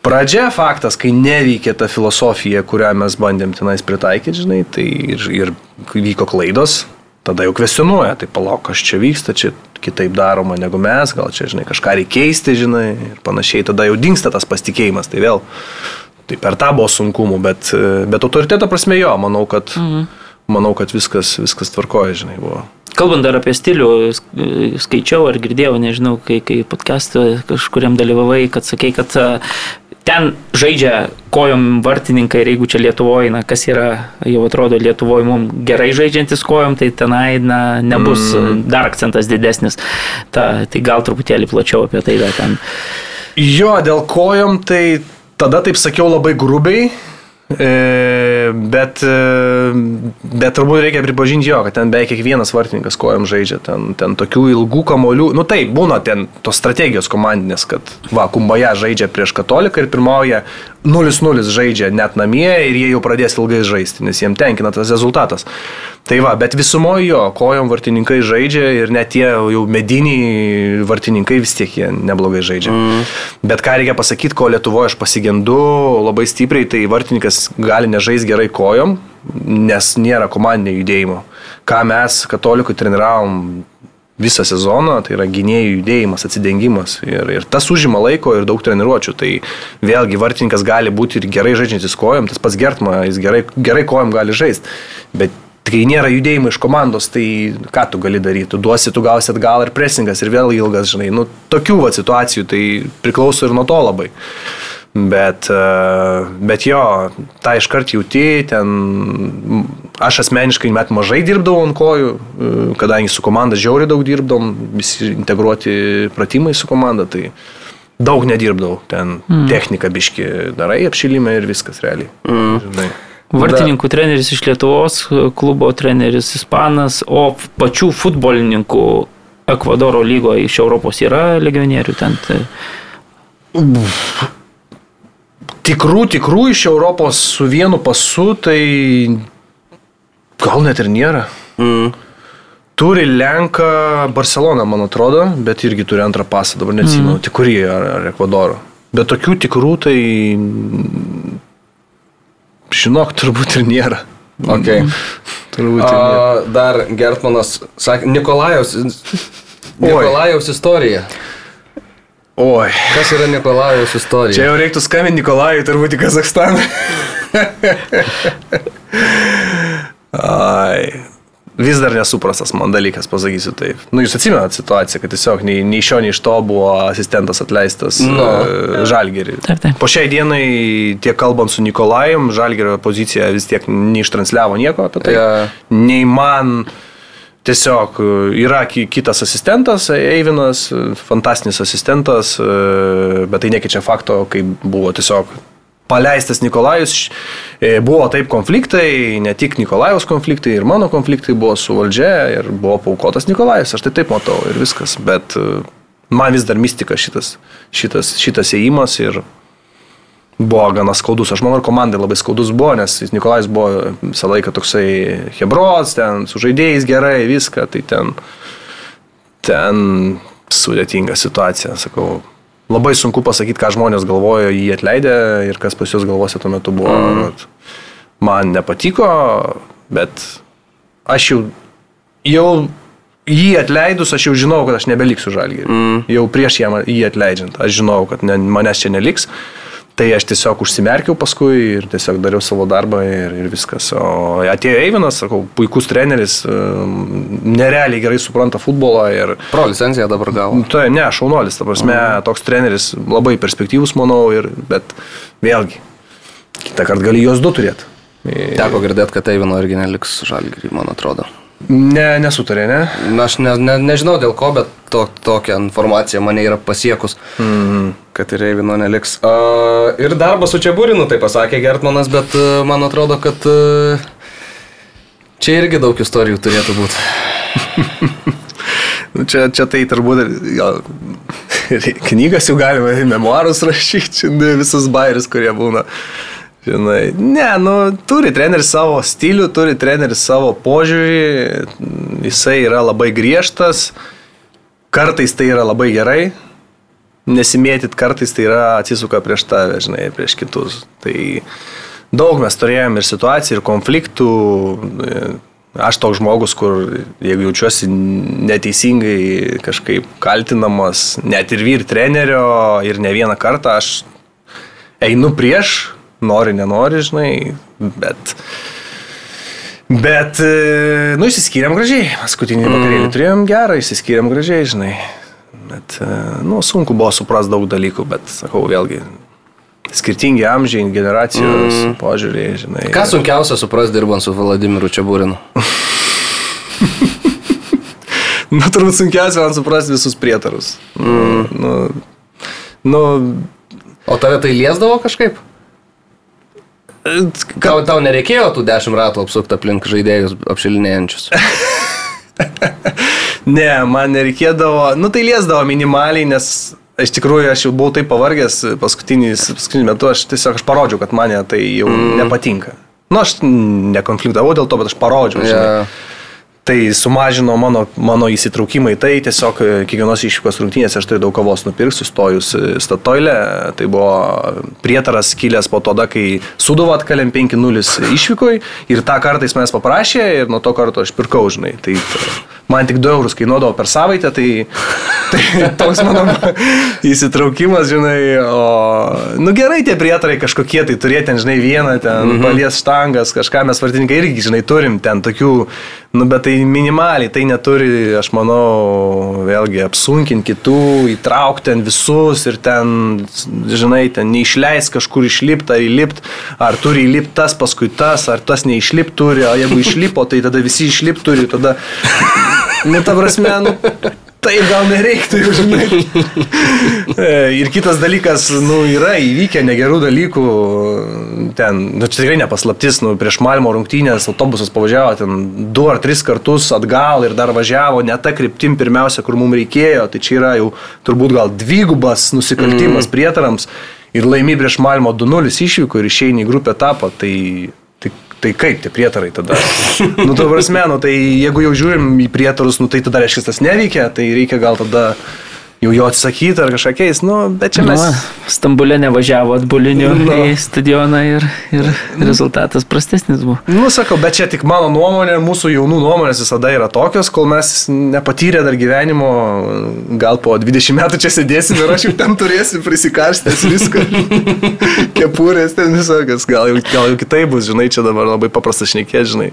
Pradžia faktas, kai neveikia ta filosofija, kurią mes bandėm tenais pritaikyti, žinai, tai ir, ir vyko klaidos, tada jau kvestionuoja, tai palauk, kas čia vyksta, čia kitaip daroma negu mes, gal čia, žinai, kažką reikia keisti, žinai, ir panašiai, tada jau dinksta tas pasitikėjimas, tai vėl, tai per tą buvo sunkumų, bet, bet autoriteto prasme jo, manau, kad, mhm. manau, kad viskas, viskas tvarkoja, žinai, buvo. Kalbant dar apie stilių, sk- skaičiau ar girdėjau, nežinau, kai, kai podcast'e kažkuriam dalyvavai, kad sakei, kad ten žaidžia kojom vartininkai ir jeigu čia Lietuvoje, na, kas yra, jau atrodo, Lietuvoje mums gerai žaidžiantis kojom, tai tenai, na, nebus mm. dar akcentas didesnis. Ta, tai gal truputėlį plačiau apie tai dar ten. Jo, dėl kojom, tai tada taip sakiau labai grubiai, e, bet, e, bet turbūt reikia pripažinti jo, kad ten beveik kiekvienas vartininkas kojom žaidžia, ten, ten tokių ilgų kamolių, nu taip, būna ten tos strategijos komandinės, kad va, Kumbaja žaidžia prieš katoliką ir pirmauja 0-0 žaidžia net namie ir jie jau pradės ilgai žaisti, nes jiems tenkina tas rezultatas. Tai va, bet visumoje jo, kojom vartininkai žaidžia ir net tie jau mediniai vartininkai vis tiek jie neblogai žaidžia. Mm. Bet ką reikia pasakyti, ko Lietuvoje aš pasigendu labai stipriai, tai vartininkas gali nežaisti gerai kojom, nes nėra komandinio judėjimo. Ką mes katolikui treniravom visą sezoną, tai yra gynėjų judėjimas, atsidengimas. Ir, ir tas užima laiko ir daug treniruočių. Tai vėlgi vartininkas gali būti ir gerai žaidžiantis kojom, tas pats Gertma, jis gerai, gerai kojom gali žaisti. Bet kai nėra judėjimo iš komandos, tai ką tu gali daryti? Tu duosi, tu gausi atgal ir presingas ir vėl ilgas, žinai. Nu, tokių va, situacijų tai priklauso ir nuo to labai. Bet, e, bet jo, tą iškart jauti, ten aš asmeniškai met mažai dirbdavau ant kojų, e, kadangi su komanda žiauriai daug dirbdom, visi integruoti pratimai su komanda, tai daug nedirbdavau, ten mm. technika biški darai, apšilimą ir viskas realiai. Mm. Žinai. Vartininkų treneris iš Lietuvos, klubo treneris Ispanas, o pačių futbolininkų Ekvadoro lygoje iš Europos yra legionierių ten. Tai... Tikrų, tikrų iš Europos su vienu pasu, tai gal net ir nėra. Mm. Turi Lenką Barcelona, man atrodo, bet irgi turi antrą pasą, dabar neatsimenu, mm. tik kurį ar, ar Ekvadoro. Bet tokių tikrų tai, žinok, turbūt ir nėra. Okay. Turbūt ir nėra. A, dar Gertmanas sakė, Nikolajaus, Nikolajaus istorija. Oi. Kas yra Nikolajaus istorija? Čia jau reiktų skambinti Nikolajui, turbūt į Kazakstaną. Ai. Vis dar nesuprastas man dalykas, pasakysiu taip. Nu, jūs atsimenat situaciją, kad tiesiog nei, nei iš šio, nei iš to buvo asistentas atleistas no. uh, Žalgerį. Taip, taip. Po šiai dienai, tiek kalbant su Nikolajum, Žalgerio pozicija vis tiek neištransliavo nieko apie tai. Yeah. Nei man tiesiog e, yra ki- kitas asistentas, Eivinas, e, fantastinis asistentas, e, bet tai nekeičia fakto, kai buvo tiesiog paleistas Nikolajus, buvo taip konfliktai, ne tik Nikolajus konfliktai, ir mano konfliktai buvo su valdžia ir buvo paukotas Nikolajus, aš tai taip matau ir viskas, bet man vis dar mistika šitas, šitas, šitas įėjimas ir buvo gana skaudus. Aš manau, ir komandai labai skaudus buvo, nes Nikolajus buvo visą laiką toksai hebros, ten su žaidėjais gerai, viską, tai ten, ten sudėtinga situacija, sakau. Labai sunku pasakyti, ką žmonės galvojo jį atleidę ir kas pas juos galvose tuo metu buvo. Mm. Man nepatiko, bet aš jau, jau jį atleidus, aš jau žinau, kad aš nebeliksiu žalgį. Mm. Jau prieš jam, jį atleidžiant, aš žinau, kad ne, manęs čia neliks. Tai aš tiesiog užsimerkiau paskui ir tiesiog dariau savo darbą ir, ir viskas. O atėjo Eivinas, sakau, puikus treneris, nerealiai gerai supranta futbolą ir... Pro licenciją dabar gavo. Tai ne, šaunuolis, ta prasme, mhm. toks treneris labai perspektyvus, manau, ir, bet vėlgi, kitą kartą gali juos du turėti. Teko girdėti, kad Eivino irgi neliks žalgį, man atrodo. Ne, nesutarė, ne? Na, aš ne, ne, nežinau dėl ko, bet to, tokia informacija mane yra pasiekus, mm. kad ir Eivino neliks. Uh, ir darbas su Čiabūrinu, tai pasakė Gertmanas, bet uh, man atrodo, kad uh, čia irgi daug istorijų turėtų būti. [LAUGHS] nu, čia, čia tai turbūt gal, knygas jau galima, memoarus rašyti, visus bairius, kurie būna. Žinai, ne, nu, turi treneris savo stilių, turi treneris savo požiūrį, jisai yra labai griežtas, kartais tai yra labai gerai, nesimėtit kartais tai yra atsisuka prieš tave, žinai, prieš kitus. Tai daug mes turėjom ir situacijų, ir konfliktų. Aš toks žmogus, kur jeigu jaučiuosi neteisingai kažkaip kaltinamas, net ir vyr trenerio ir ne vieną kartą, aš einu prieš, nori, nenori, žinai, bet... Bet, e, nu, išsiskyrėm gražiai. Paskutinį mm. vakarėlį turėjom gerą, išsiskyrėm gražiai, žinai. Bet, e, nu, sunku buvo suprasti daug dalykų, bet, sakau, vėlgi, skirtingi amžiai, generacijos mm. požiūriai, žinai. Ką sunkiausia suprasti dirbant su Vladimiru Čiabūrinu? [LAUGHS] nu, turbūt sunkiausia man suprasti visus prietarus. Mm. Nu, nu, o tave tai liesdavo kažkaip? Tau, tau nereikėjo tų dešimt ratų apsukti aplink žaidėjus apšilinėjančius. [LAUGHS] ne, man nereikėdavo, nu tai liesdavo minimaliai, nes iš tikrųjų aš jau buvau taip pavargęs paskutinį metu, aš tiesiog aš parodžiau, kad mane tai jau mm. nepatinka. Nu, aš nekonfliktavau dėl to, bet aš parodžiau. Yeah. Žinai. Tai sumažino mano, mano įsitraukimą į tai, tiesiog e, kiekvienos išvykos rungtynės aš turiu daug kavos nupirkti, sustojus e, statoilę. Tai buvo prietaras kilęs po tada, kai Suduvo atkalėm 5-0 išvykoj ir tą kartą jis manęs paprašė ir nuo to karto aš pirkau, žinai. Tai, tai man tik 2 eurus kainuodavo per savaitę, tai, tai toks mano [LAUGHS] įsitraukimas, žinai. O, nu gerai tie prietarai kažkokie, tai turėti ten, žinai, vieną, ten mm -hmm. palies štangas, kažką mes vartininkai irgi, žinai, turim ten tokių Nu, bet tai minimaliai, tai neturi, aš manau, vėlgi apsunkinti kitų, įtraukti ten visus ir ten, žinai, ten neišleis kažkur išlipti ar įlipti, ar turi įlipti tas, paskui tas, ar tas neišlipti turi, o jeigu išlipo, tai tada visi išlipti turi, tada, nu, ta prasme, nu, tai gal nereiktų žinai. E, ir kitas dalykas, nu, yra įvykę negerų dalykų. Ten, nu, čia tikrai nepaslaptis, nu, prieš Malmo rungtynės autobusas pavažiavo ten du ar tris kartus atgal ir dar važiavo ne tą kryptim pirmiausia, kur mums reikėjo. Tai čia yra jau turbūt gal dvigubas nusikaltimas mm. prietarams. Ir laimi prieš Malmo 2-0 išvyko ir išeini į grupę etapą. Tai Tai kaip tie prietarai tada? nu, to prasme, nu, tai jeigu jau žiūrim į prietarus, nu, tai tada reiškia tas neveikia, tai reikia gal tada jau jo atsisakyti ar kažkokiais, nu, bet čia mes. Nu, Stambulė nevažiavo atbuliniu nu. į stadioną ir, ir rezultatas prastesnis buvo. Nu, sakau, bet čia tik mano nuomonė, mūsų jaunų nuomonės visada yra tokios, kol mes nepatyrę dar gyvenimo, gal po 20 metų čia sėdėsim ir aš jau ten turėsiu prisikarstęs viską. [LAUGHS] Kepurės ten visokias, gal jau, gal jau kitaip bus, žinai, čia dabar labai paprasta šnekėti, žinai.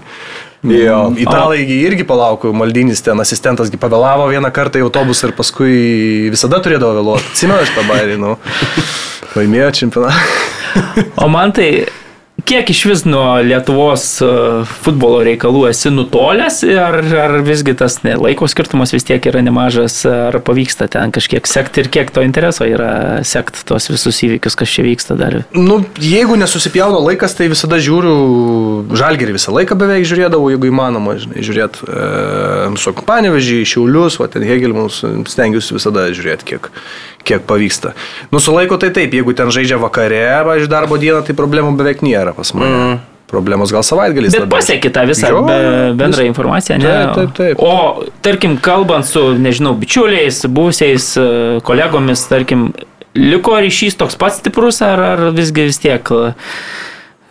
Jo. Italai irgi palaukų, Maldinis ten asistentas pavėlavo vieną kartą į autobusą ir paskui visada turėdavo vėluoti. Atsimenu, aš tą bairį, nu, [LAUGHS] laimėjo čempionatą. o man tai kiek iš vis nuo Lietuvos e, futbolo reikalų esi nutolęs, ar, ar visgi tas ne, laiko skirtumas vis tiek yra nemažas, ar pavyksta ten kažkiek sekti ir kiek to intereso yra sekti tos visus įvykius, kas čia vyksta dar? Nu, jeigu nesusipjauno laikas, tai visada žiūriu, žalgerį visą laiką beveik žiūrėdavau, jeigu įmanoma, žinai, žiūrėti, e, su panevežį, šiaulius, o ten Hegelmus, stengiuosi visada žiūrėti, kiek, kiek pavyksta. Nu, su laiko tai taip, jeigu ten žaidžia vakare, važiuoju, darbo dieną, tai problemų beveik nėra pas mane. Mm. Problemos gal savaitgalis. Bet pasiekė tą visą jo, be, bendrą vis... informaciją, ne? Taip, taip, taip. O, tarkim, kalbant su, nežinau, bičiuliais, buvusiais e, kolegomis, tarkim, liko ryšys toks pats stiprus, ar, ar visgi vis tiek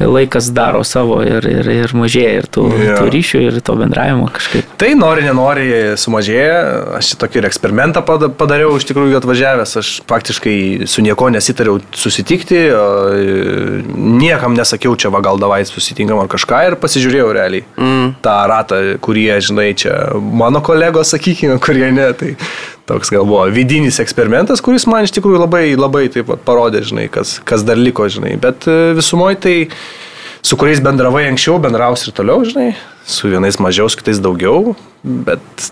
laikas daro savo ir, ir, ir mažėja ir tų, yeah. tų ryšių ir to bendravimo kažkaip. Tai nori, nenori sumažėja. Aš tokį ir eksperimentą pada- padariau, iš tikrųjų atvažiavęs. Aš faktiškai su nieko nesitariau susitikti, o, niekam nesakiau čia, va gal davai susitinkam ar kažką ir pasižiūrėjau realiai. Mm. tą ratą, kurie, žinai, čia mano kolegos, sakykime, kurie ne. Tai toks gal buvo vidinis eksperimentas, kuris man iš tikrųjų labai, labai taip pat parodė, žinai, kas, kas dar liko, žinai. Bet e, visumoje tai su kuriais bendravai anksčiau, bendraus ir toliau, žinai, su vienais mažiau, su kitais daugiau, bet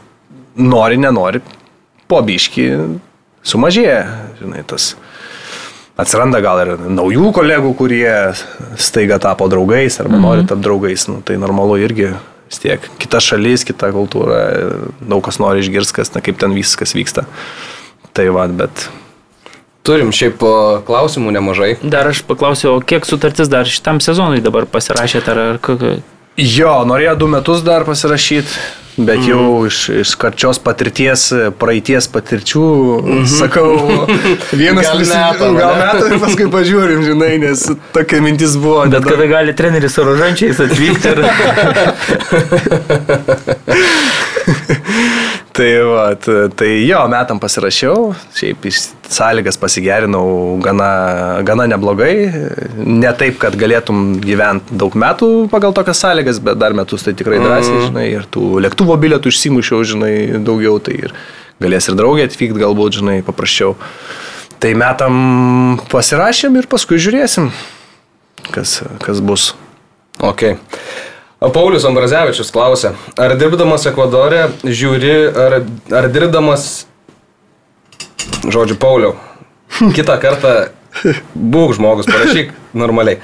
nori, nenori, pobiški sumažėja, žinai, tas. Atsiranda gal ir naujų kolegų, kurie staiga tapo draugais arba mhm. nori tapti draugais, nu, tai normalu irgi vis tiek. Kita šalis, kita kultūra, daug kas nori išgirsti, kas, na, kaip ten viskas vyksta. Tai va, bet Turim šiaip klausimų nemažai. Dar aš paklausiau, o kiek sutartis dar šitam sezonui dabar pasirašėte, ar, Jo, norėjo du metus dar pasirašyti, bet mm. jau iš, iš karčios patirties, praeities patirčių, mm. sakau, [LAUGHS] vienas Gal metam, gal metų ir paskui pažiūrim, žinai, nes tokia mintis buvo. Bet kada gali treneris su rožančiais atvykti ir... [LAUGHS] Tai, va, tai jo, metam pasirašiau, šiaip sąlygas pasigerinau gana, gana neblogai. Ne taip, kad galėtum gyventi daug metų pagal tokias sąlygas, bet dar metus tai tikrai drąsiai, žinai, ir tų lėktuvo bilietų išsimušiau, žinai, daugiau, tai ir galės ir draugė atvykti, galbūt, žinai, paprasčiau. Tai metam pasirašėm ir paskui žiūrėsim, kas, kas bus. Ok. Paulius Ambrazevičius klausė, ar dirbdamas Ekvadorė žiūri, ar, ar dirbdamas, žodžiu, Pauliau, kitą kartą būk žmogus, parašyk normaliai.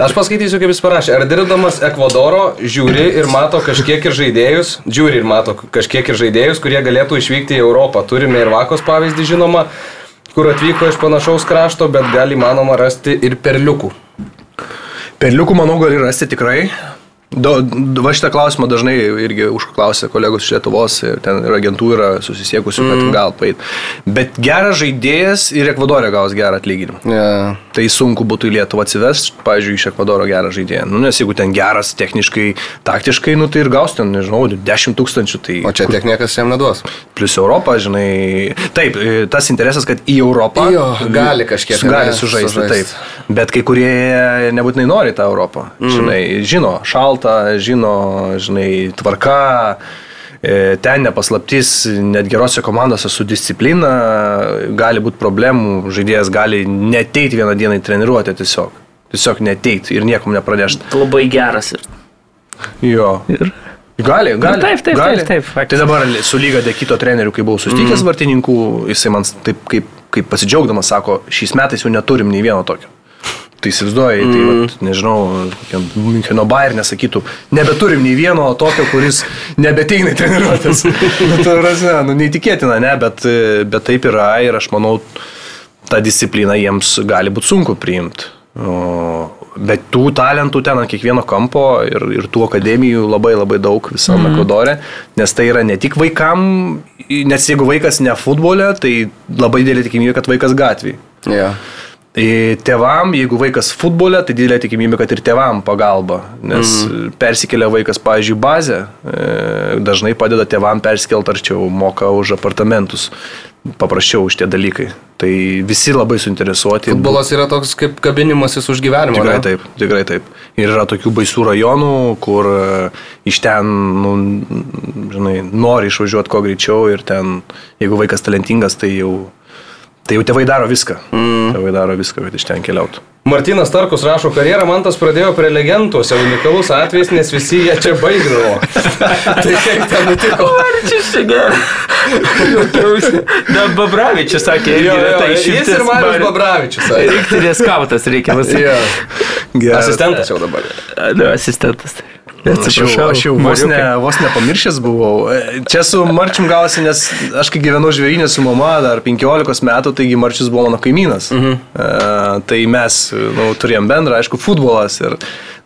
Aš paskaitysiu, kaip jis parašė. Ar dirbdamas Ekvadoro žiūri ir mato kažkiek ir žaidėjus, žiūri ir mato kažkiek ir žaidėjus, kurie galėtų išvykti į Europą. Turime ir Vakos pavyzdį žinoma, kur atvyko iš panašaus krašto, bet gali manoma rasti ir perliukų. Perliukų, manau, gali rasti tikrai. Do, do, va šitą klausimą dažnai irgi užklausė kolegos iš Lietuvos ir ten ir agentų yra susisiekusių, mm. kad gal pait. Bet geras žaidėjas ir Ekvadorė gaus gerą atlyginimą. Yeah. Tai sunku būtų į Lietuvą atsivesti, pavyzdžiui, iš Ekvadoro gerą žaidėją. Nu, nes jeigu ten geras techniškai, taktiškai, nu tai ir gaus ten, nežinau, 10 tūkstančių. Tai O čia tiek niekas jam neduos. plus Europą, žinai. Taip, e, tas interesas, kad į Europą Jo, gali kažkiek, gali sužaisti. sužaist. Taip. Bet kai kurie nebūtinai nori tą Europą. Mm. Žinai, žino šaltą, žino, žinai, tvarka. e, Ten nepaslaptis, net gerose komandose su disciplina gali būti problemų, žaidėjas gali neteiti vieną dieną į treniruotę tiesiog. Tiesiog neteiti ir niekam nepranešti. Labai geras. Ir... Jo. ir... Gali, gali. Nu, taip, taip, gali. taip, taip, Tai faktiškai. dabar su lyga dekito treneriu, kai buvau susitikęs mm. vartininkų, jisai man taip kaip, kaip pasidžiaugdamas sako, šiais metais jau neturim nei vieno tokio. Tai įsivaizduoji, mm. tai vat, nežinau, kokiam Müncheno Bayer nesakytų, nebeturim nei vieno tokio, kuris nebeteina treniruotės. [LAUGHS] nu, tai prasme, nu, neįtikėtina, ne, bet, bet taip yra ir aš manau, tą discipliną jiems gali būti sunku priimti. Bet tų talentų ten ant kiekvieno kampo ir, ir tų akademijų labai labai daug visame mm. Ekvadore, nes tai yra ne tik vaikam, nes jeigu vaikas ne futbole, tai labai didelė tikimybė, kad vaikas gatvėje. Yeah. Tėvam, jeigu vaikas futbole, tai didelė tikimybė, kad ir tėvam pagalba, nes mm. persikelia vaikas, pavyzdžiui, bazę, e, dažnai padeda tėvam persikelt arčiau, moka už apartamentus, paprasčiau už tie dalykai. Tai visi labai suinteresuoti. Futbolas yra toks kaip kabinimasis už gyvenimą. Tikrai ne? taip, tikrai taip. Ir yra tokių baisių rajonų, kur e, iš ten, nu, žinai, nori išvažiuoti kuo greičiau ir ten, jeigu vaikas talentingas, tai jau, tai jau tėvai daro viską. Mm. Tėvai daro viską, kad iš ten keliautų. Martinas Tarkus rašo, karjerą Mantas pradėjo prie legenduose, unikalus atvejis, nes visi jie čia baigdavo. [LAUGHS] tai kaip ten nutiko? Marčius čia gerai. Da, Babravičius sakė, Jo, jo, yra ta jis ir Marius Babravičius. sakė. Rinktinės skautas reikia pasakyti. Jo. Asistentas jau dabar. Nu, asistentas. Aš jau, aš jau vos, ne, vos nepamiršęs buvau. E, Čia su Marčium gausi, nes aš kai gyvenau žvėrynė su mama dar 15 metų, taigi Marčius buvo mano kaimynas. Mhm. E, tai mes nu, turėjom bendrą, aišku, futbolas ir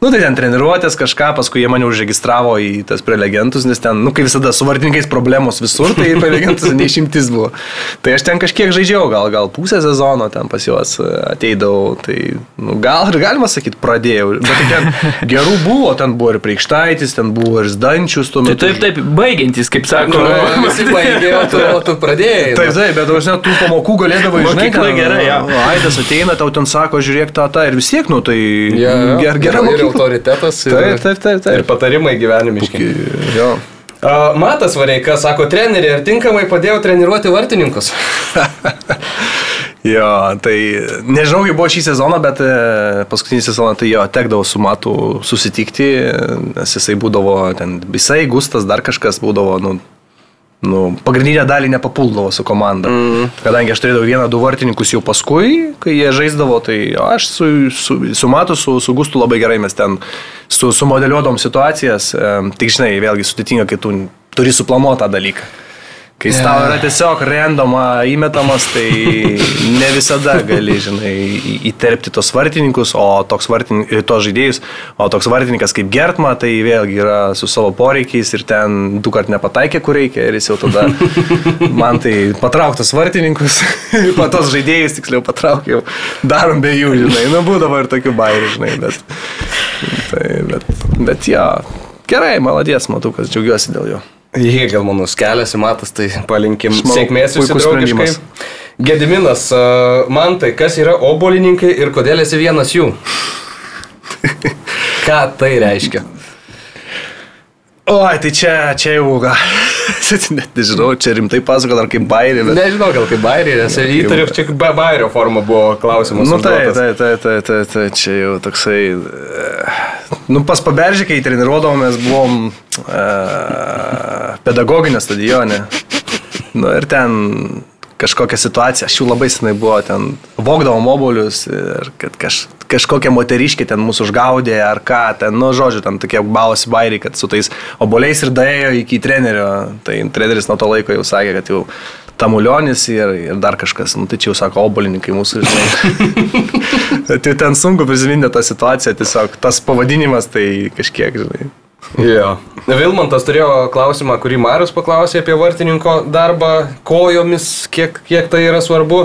Nu tai ten treniruotės kažką, paskui jie mane užregistravo į tas prelegentus, nes ten, nu kaip visada, su vardininkais problemos visur, tai prelegentus neišimtis buvo. Tai aš ten kažkiek žaidžiau, gal, gal pusę sezono ten pas juos e, ateidavau, tai nu, gal ir galima sakyti, pradėjau. Bet tai ten gerų buvo, ten buvo ir Preikštaitis, ten buvo ir Zdančius tuo Tai metu. taip, taip, baigiantis, kaip sako. Nu, [LAUGHS] Visi baigė, o tu, o tu pradėjai. Taip, taip, bet aš net tų pamokų galėdavai, žinai, Mokykla ten, gera, jo. Aidas ateina, tau ten sako, žiūrėk tą, tą ir vis tiek, nu tai Ja, ja. ger, gera mokykla. Autoritetas. Ir, Taip, taip, taip, taip. Ir patarimai gyvenimiški. Jo. Matas Vareika sako, treneri, ar tinkamai padėjau treniruoti vartininkus? [LAUGHS] Jo, tai nežinau, kaip buvo šį sezoną, bet e, paskutinį sezoną tai jo tekdavo su Matu susitikti, nes jisai būdavo ten visai, Gustas, dar kažkas būdavo, nu, nu, pagrindinę dalį nepapuldavo su komanda. Mm. Kadangi aš turėdavau vieną, du vartininkus jau paskui, kai jie žaisdavo, tai aš su, su, su Matu, su, su Gustu labai gerai mes ten su, sumodeliuodom situacijas. E, tik žinai, vėlgi sudėtinga, kai tu turi suplanuotą dalyką. Kai yeah. tau yra tiesiog randoma įmetamas, tai [LAUGHS] ne visada gali, žinai, įterpti tos vartininkus, o toks vartininkas, tos žaidėjus, o toks vartininkas kaip Gertma, tai vėlgi yra su savo poreikiais ir ten du kart nepataikė, kur reikia ir jis jau tada [LAUGHS] man tai patrauktas vartininkus, [LAUGHS] patos žaidėjus tiksliau patraukiau, darom be jų, žinai, nu būdavo ir tokių bairių, žinai, bet, tai, bet, bet jo, gerai, maladės, matau, kad džiaugiuosi dėl jo. Jie gal manus keliasi, matas, tai palinkim Aš manau, sėkmės jūsų draugiškai. Gediminas, man tai kas yra obolininkai ir kodėl esi vienas jų? [LAUGHS] Ką tai reiškia? Oi, tai čia, čia jau, gal, [LAUGHS] net nežinau, čia rimtai pasakot, ar kaip bairį, bet... Nežinau, gal kaip bairį, nes įtariu, čia kaip ba- bairio forma buvo klausimas. Nu tai, tai, tai, tai, tai, tai, čia jau toksai... e, Nu, pas paberžį, kai treniruodavom, mes buvom e, pedagoginė stadione. Nu ir ten kažkokia situacija, aš jau labai senai buvo, ten vogdavom obolius ir kad kaž, kažkokia moteriškė ten mūsų užgaudė ar ką, ten, nu, žodžiu, ten tokie bavosi bairiai, kad su tais oboliais ir daėjo iki trenerio. Tai treneris nuo to laiko jau sakė, kad jau tamulionis ir, ir dar kažkas, nu tai čia jau sako obolininkai mūsų, žinai. [LAUGHS] tai ten sunku prisiminti tą situaciją, tiesiog tas pavadinimas tai kažkiek, žinai. Jo. Vilmantas turėjo klausimą, kurį Marius paklausė apie vartininko darbą kojomis, kiek, kiek tai yra svarbu.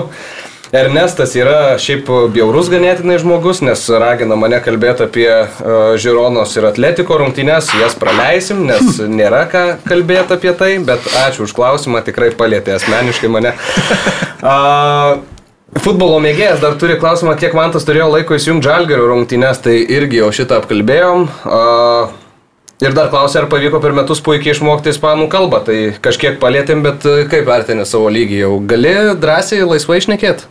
Ernestas yra šiaip bjaurus ganėtinai žmogus, nes ragina mane kalbėti apie uh, Žironos ir Atletiko rungtynes, jas praleisim, nes [LAUGHS] nėra ką kalbėti apie tai, bet ačiū už klausimą, tikrai palėtė asmeniškai mane. [LAUGHS] Uh, Futbolo mėgėjas dar turi klausimą, kiek Mantas turėjo laiko įsijungti Žalgerio rungtynes, tai irgi jau šitą apkalbėjom. Uh, Ir dar klausė, ar pavyko per metus puikiai išmokti ispanų kalbą. Tai kažkiek palėtėm, bet e, kaip vertinė savo lygį jau? Gali drąsiai, laisvai išnekėti?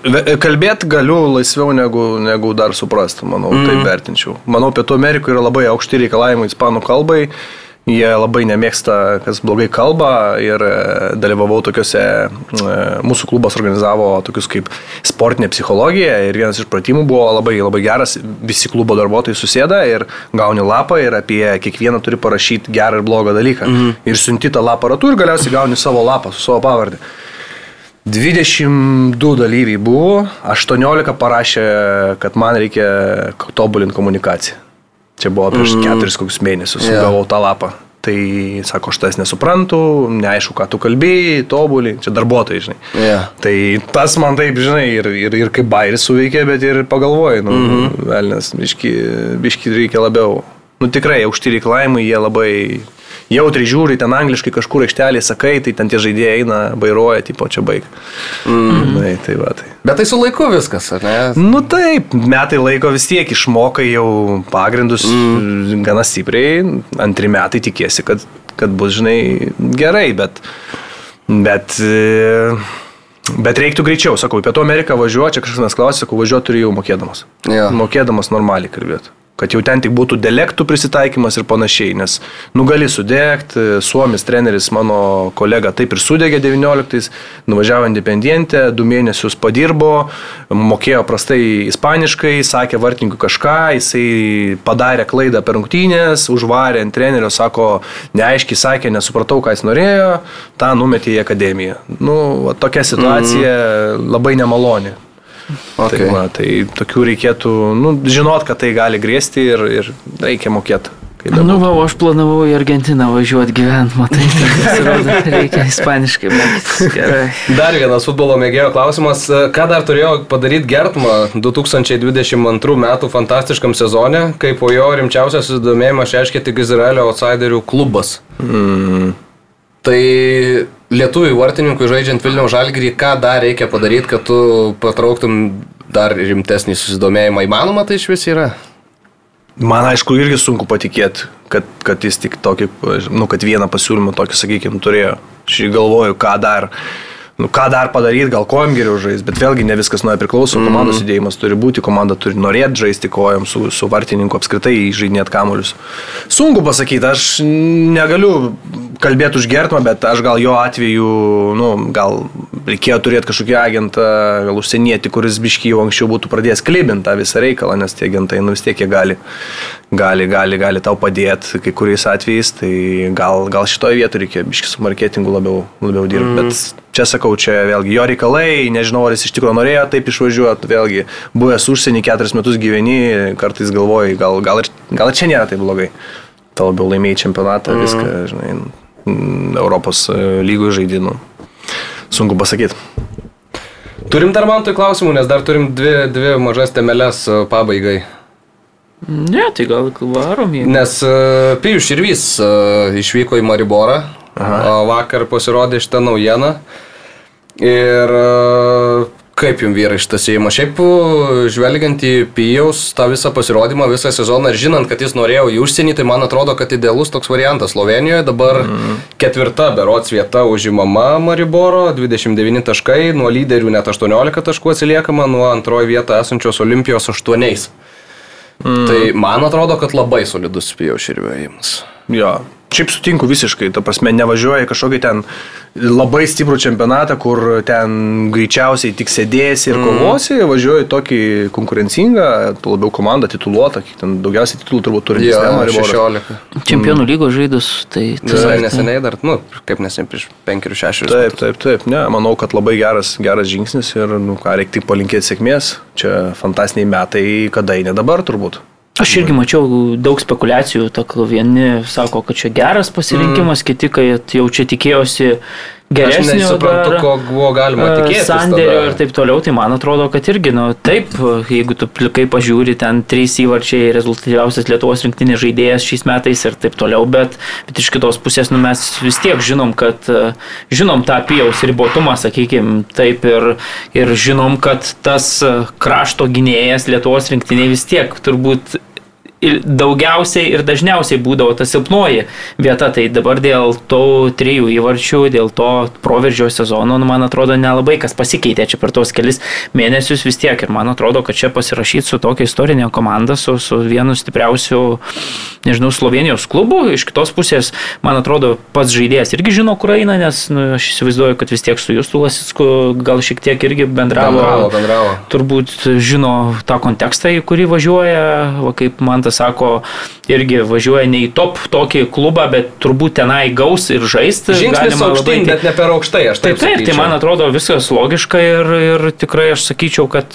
Kalbėti galiu laisviau negu, negu dar suprasti, manau, mm. taip vertinčiau. Manau, Pietų Amerikoje yra labai aukšti reikalavimai ispanų kalbai. Jie labai nemėgsta, kas blogai kalba ir e, dalyvavau tokiuose, e, mūsų klubas organizavo tokius kaip sportinė psichologija ir vienas iš pratimų buvo labai, labai geras, visi klubo darbuotojai susėda ir gauni lapą ir apie kiekvieną turi parašyti gerą ir blogą dalyką. Mhm. Ir siunti tą lapą ratu ir galiausiai gauni savo lapą su savo pavardė. 22 dalyviai buvo, 18 parašė, kad man reikia tobulinti komunikaciją. Čia buvo prieš mm. keturis kokius mėnesius, yeah. gavau tą lapą. Tai sako, aš tas nesuprantu, neaišku, ką tu kalbėjai, tobulį, čia darbuotojai, žinai. Yeah. Tai tas man taip, žinai, ir, ir, ir kaip bairis suveikė, bet ir pagalvojai, nu, mm -hmm. velnės, biški, biški reikia labiau. Nu tikrai, aukšti reikalavimai, jie labai jautri žiūri, ten angliškai kažkur aikštelė sakai, tai ten tie žaidėjai eina, bairuoja, tipo čia baig. Mm. Na, tai va, tai. Bet tai su laiku viskas, ar ne? Nu taip, metai laiko vis tiek išmokai jau pagrindus mm. gana stipriai, antri metai tikėsi, kad, kad bus, žinai, gerai, bet, bet, e, bet reiktų greičiau, sakau, į Pietų Ameriką važiuoju, čia kažkas manęs klausė, sakau, važiuoju turiu jau mokėdamas. Jo. Mokėdamas normaliai kalbėti. Kad jau ten tik būtų delektų prisitaikymas ir panašiai, nes nu gali sudegti, Suomis treneris, mano kolega taip ir sudegė 19, nuvažiavo independientę, du mėnesius padirbo, mokėjo prastai ispaniškai, sakė vartininkui kažką, jisai padarė klaidą per rungtynės, užvarė ant trenerio, sako, neaiškiai sakė, nesupratau, ką jis norėjo, tą numetė į akademiją. Nu, tokia situacija mm. labai nemaloni. Okay. Tai, va, tai tokių reikėtų, nu, žinot, kad tai gali grėsti ir, ir reikia mokėti. Nu, va, aš planavau į Argentiną važiuoti gyventi, matai, tai [LAUGHS] pasirodo, reikia ispaniškai mokytis. Gerai. Dar vienas futbolo mėgėjo klausimas. Ką dar turėjo padaryti Gertma 2022 metų fantastiškam sezone, kai po jo rimčiausią susidomėjimą šeškė tik Izraelio outsiderių klubas? Mm. Tai lietuvių vartininkui žaidžiant Vilniaus žalgyrį, ką dar reikia padaryti, kad tu patrauktum dar rimtesnį susidomėjimą? Įmanoma tai iš vis yra? Man aišku irgi sunku patikėti, kad, kad jis tik tokį, nu, kad vieną pasiūlymą tokį, sakykime, turėjo. Aš galvoju, ką dar nu, ką dar padaryti, gal kojom geriau žaisti, bet vėlgi ne viskas nuo priklauso, mm komandos judėjimas turi būti, komanda turi norėti žaisti kojom su, su vartininku apskritai žaidinėti kamuolius. Sunku pasakyti, aš negaliu kalbėti už Gertmą, bet aš gal jo atveju, nu, gal reikėjo turėti kažkokį agentą, gal užsienietį, kuris bišky jau anksčiau būtų pradėjęs klibinti tą visą reikalą, nes tie agentai, nu vis tiek jie gali, gali, gali, gali tau padėti kai kuriais atvejais, tai gal, gal šitoje vietoje reikia bišky su marketingu labiau, labiau dirbti. Mm. Bet Čia sakau, čia vėlgi jo reikalai, nežinau, ar jis iš tikrųjų norėjo taip išvažiuoti, vėlgi buvęs užsienį keturis metus gyveni, kartais galvoji, gal, gal, ir, gal ir čia nėra taip blogai. Ta labiau laimėjai čempionatą, mm. viską, žinai, Europos e, lygų žaidimų. Sunku pasakyti. Turim dar man tų klausimų, nes dar turim dvi, dvi mažas temelės e, pabaigai. Ne, tai gal varom jį. Nes uh, Pijus Širvys uh, išvyko į Mariborą, Aha. Vakar pasirodė šitą naujieną. Ir kaip jums vyrai šitas įėjimas? Šiaip žvelgiant į Pijaus tą visą pasirodymą, visą sezoną ir žinant, kad jis norėjo į užsienį, tai man atrodo, kad idealus toks variantas. Slovenijoje dabar mm. ketvirta berots vieta užimama Mariboro, 29 taškai, nuo lyderių net 18 taškų atsiliekama, nuo antrojo vietą esančios Olimpijos 8. Mm. Tai man atrodo, kad labai solidus Pijaus širvėjimas. Jo, Šiaip sutinku visiškai, ta prasme, nevažiuoja kažkokį ten labai stiprų čempionatą, kur ten greičiausiai tik sėdėsi ir mm. kovosi, mm. važiuoja tokį konkurencingą, labiau komandą tituluotą, ten daugiausiai titulų turbūt turi. Ja, 16. Čempionų lygos žaidus, tai... Visai tai, neseniai dar, nu, kaip neseniai prieš 5-6. Taip, taip, taip, ne, manau, kad labai geras, geras žingsnis ir, nu, ką reikia tik palinkėti sėkmės. Čia fantastiniai metai, kada ne dabar turbūt. Aš irgi mačiau daug spekulacijų, vieni sako, kad čia geras pasirinkimas, mm. kiti, kad jau čia tikėjosi geresnio. Aš nesuprantu, ko buvo galima e, tikėtis. Sandėrio ir taip toliau, tai man atrodo, kad irgi, nu, taip, jeigu tu plikai pažiūri, ten trys įvarčiai rezultatyviausias Lietuvos rinktinės žaidėjas šiais metais ir taip toliau, bet, bet iš kitos pusės, nu, mes vis tiek žinom, kad e, žinom tą pijaus ribotumą, sakykime, taip ir, ir žinom, kad tas krašto gynėjas Lietuvos rinktinė vis tiek turbūt daugiausiai ir dažniausiai būdavo ta silpnoji vieta. Tai dabar dėl tų trijų įvarčių, dėl to proveržio sezono, nu, man atrodo, nelabai kas pasikeitė čia per tos kelis mėnesius vis tiek. Ir man atrodo, kad čia pasirašyti su tokia istorinė komanda, su, su vienu stipriausiu, nežinau, Slovenijos klubu. Iš kitos pusės, man atrodo, pats žaidėjas irgi žino, kur eina, nes nu, aš įsivaizduoju, kad vis tiek su Justu Lasicku gal šiek tiek irgi bendravo. Bendravo, bendravo. Turbūt žino tą kontekstą, į kurį važiuoja, va, kaip man tas Vytautas sako, irgi važiuoja ne į top tokį klubą, bet turbūt tenai gaus ir žaisti. Žingsnis aukštyn, bet ne per aukštai, aš taip. Taip, taip tai man atrodo viskas logiška ir, ir tikrai aš sakyčiau, kad,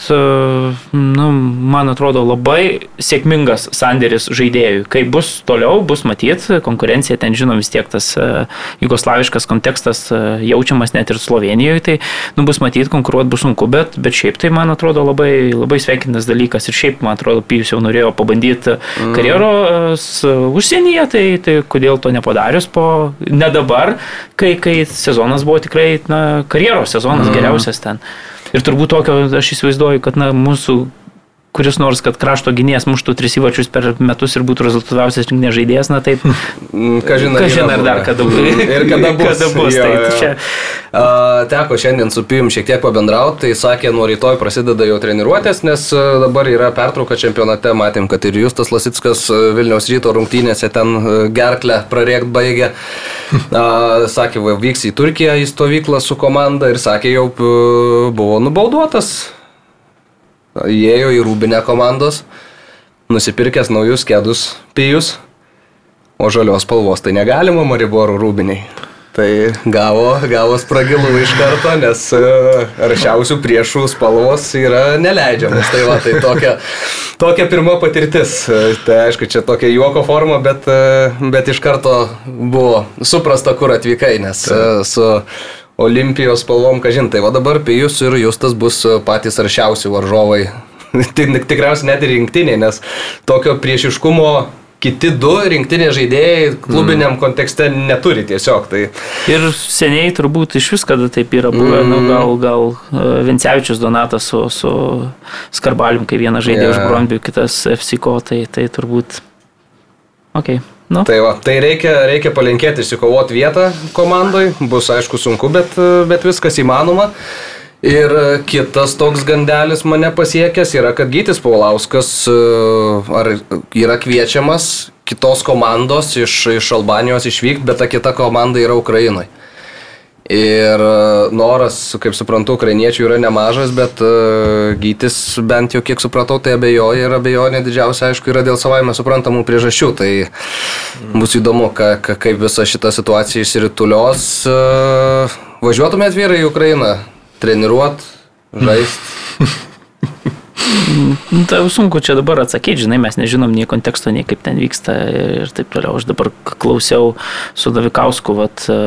nu, man atrodo labai sėkmingas sandėris žaidėjui. Kai bus toliau, bus matyti, konkurencija ten žinom vis tiek tas uh, jugoslaviškas kontekstas uh, jaučiamas net ir Slovenijoje, tai nu, bus matyti, konkuruoti bus sunku, bet, bet šiaip tai man atrodo labai, labai sveikintas dalykas ir šiaip man atrodo Pijus jau norėjo pabandyti mm. karjeros užsienyje, tai, tai kodėl to nepadarius po, ne dabar, kai, kai sezonas buvo tikrai na, karjeros sezonas mm. geriausias ten. Ir turbūt tokio aš įsivaizduoju, kad na, mūsų kuris nors, kad krašto gynėjas muštų tris įvačius per metus ir būtų rezultatyviausias rinktinės žaidėjas, na taip. [LAUGHS] Mm, kažin, kažin ar dar [LAUGHS] [LAUGHS] kada bus. Ir kada bus. kada bus jo, tai. Čia... Uh, teko šiandien su Pijum šiek tiek pabendrauti, tai sakė, nuo rytoj prasideda jau treniruotės, nes dabar yra pertrauka čempionate, matėm, kad ir Justas Lasitskas Vilniaus ryto rungtynėse ten gerklę prarėkt baigė. Uh, sakė, va, vyks į Turkiją į stovyklą su komanda ir sakė, jau buvo nubauduotas įėjo į rūbinę komandos, nusipirkęs naujus kėdus pijus, o žalios spalvos tai negalima Mariborų rūbiniai. Tai gavo, gavo spragilų iš karto, nes e, aršiausių priešų spalvos yra neleidžiamas. Tai va, tai tokia, tokia pirma patirtis. E, Tai aišku, čia tokia juoko forma, bet, e, bet iš karto buvo suprasta, kur atvykai, nes e, su Olimpijos spalvom, kažin, tai va dabar Pijus ir Justas bus e, patys aršiausi varžovai. [LAUGHS] Tik- Tikriausiai net ir rinktiniai, nes tokio priešiškumo kiti du rinktiniai žaidėjai klubiniam kontekste neturi tiesiog. Tai Ir seniai turbūt iš vis, kada taip yra buvę, mm. nu, gal, gal e, Vincevičius Donatas su, su Skarbalium, kai vienas žaidė Jo. už Brombių, kitas FCK, tai, tai turbūt... Ok, nu. Tai, va, tai reikia, reikia palinkėti išsikovoti vietą komandai, bus aišku sunku, bet, bet viskas įmanoma. Ir kitas toks gandelis mane pasiekęs yra, kad Gytis Paulauskas e, ar yra kviečiamas kitos komandos iš, iš Albanijos išvykti, bet ta kita komanda yra Ukrainoje. Ir e, noras, kaip suprantu, ukrainiečių yra nemažas, bet uh, Gytis bent jau kiek supratau, tai abejoja ir abejonė didžiausia, aišku, yra dėl savaime suprantamų priežasčių. Tai bus įdomu, ka, ka, kaip visa šita situacija išsiritulios. Uh, važiuotumėt vyrai į Ukrainą, treniruot, žaisti. [LAUGHS] Nu, Tai jau sunku čia dabar atsakyti, žinai, mes nežinom nei konteksto, nei kaip ten vyksta ir taip toliau. Aš dabar klausiau su Davikausku, vat, e,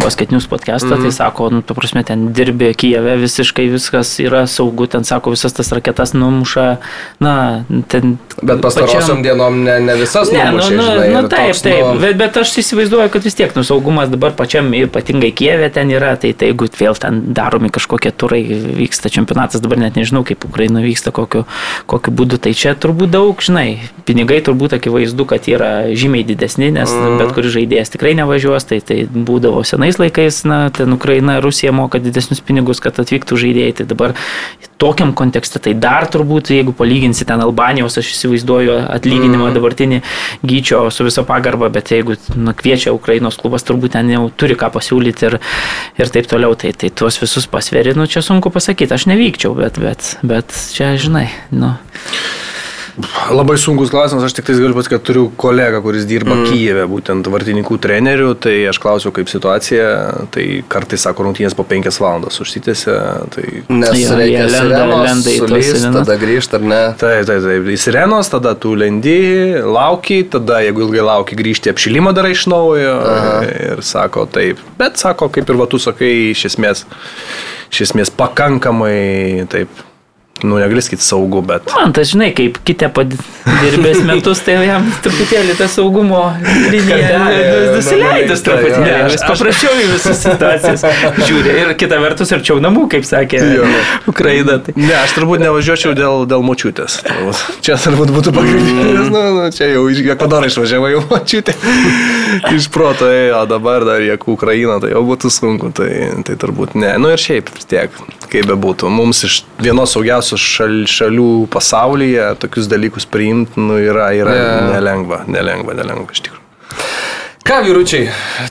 basketinius podcastą, mm. tai sako, nu, tu prasme, ten dirbi Kijeve, visiškai viskas yra saugu, ten sako, visas tas raketas numuša, na, ten... Bet pastarosiom dienom ne, ne visas Ne, nu, numušė, nu, žinai, nu, taip, toks, taip, nu, bet, bet aš įsivaizduoju, kad vis tiek nu, saugumas dabar pačiam, ypatingai Kijeve ten yra, tai, tai jeigu vėl ten daromi kažkokie turai, vyksta čempionatas, dabar net nežinau, kaip Ukraina vyksta, kokiu, kokiu būdu, tai čia turbūt daug, žinai, pinigai turbūt akivaizdu, kad yra žymiai didesni, nes mm. bet kuris žaidėjas tikrai nevažiuos, tai tai būdavo senais laikais, na, ten Ukraina, Rusija moka didesnius pinigus, kad atvyktų žaidėjai, tai dabar tokiam kontekste, tai dar turbūt, jeigu palyginsi ten Albanijos, aš įsivaizduoju atlyginimą mm. dabartinį gyčio su viso pagarba, bet jeigu nu, kviečia Ukrainos klubas, turbūt ten jau turi ką pasiūlyti ir, ir taip toliau, tai, tai tuos visus pasveri, nu čia sunku pasakyti, aš nevykčiau, bet, bet, bet čia, žinai, nu. Labai sunkus klausimas, aš tik tais galiu pasakyti, kad turiu kolegą, kuris dirba mm. Kyjeve, būtent vartininkų trenerių, tai aš klausiau, kaip situacija, tai kartais sako rungtynės po 5 valandas užsitęsia, tai... Nes Jo, reikia lenda- lenda į sirenas. tada grįžti ar ne. Taip, taip, taip. Į sirenos, tada tu lendi, lauki, tada jeigu ilgai lauki, grįžti apšilimą darai iš naujo Aha. ir sako taip. Bet sako, kaip ir va tu sakai, iš esmės, iš esmės pakankamai taip, nu negali sakyti saugu, bet... Man tas, žinai, kaip kitė padirbės [LAUGHS] metus, tai jam truputėlį ta saugumo linija Kartelė, nusileidus normaliai, truputėlį. jo. Vis paprasčiau į visas [LAUGHS] situacijas žiūri. Ir kita vertus, arčiau namų, kaip sakė Jo. Ukraina. Tai. Ne, aš turbūt nevažiuočiau dėl, dėl močiutės. Čia turbūt būtų pagrindinis, nu, nu, čia jau iš Ekvadoro išvažiavau jau močiutė. [LAUGHS] iš proto, ėjo, o dabar dar į Ukrainą, tai jau būtų sunku, tai, tai turbūt ne. Nu ir šiaip tiek, kaip bebūtų, mums iš vienos saugiausių šal, šalių pasaulyje tokius dalykus priimti, nu, yra, yra Ne. nelengva, nelengva, nelengva iš tikrųjų. Ką, vyručiai,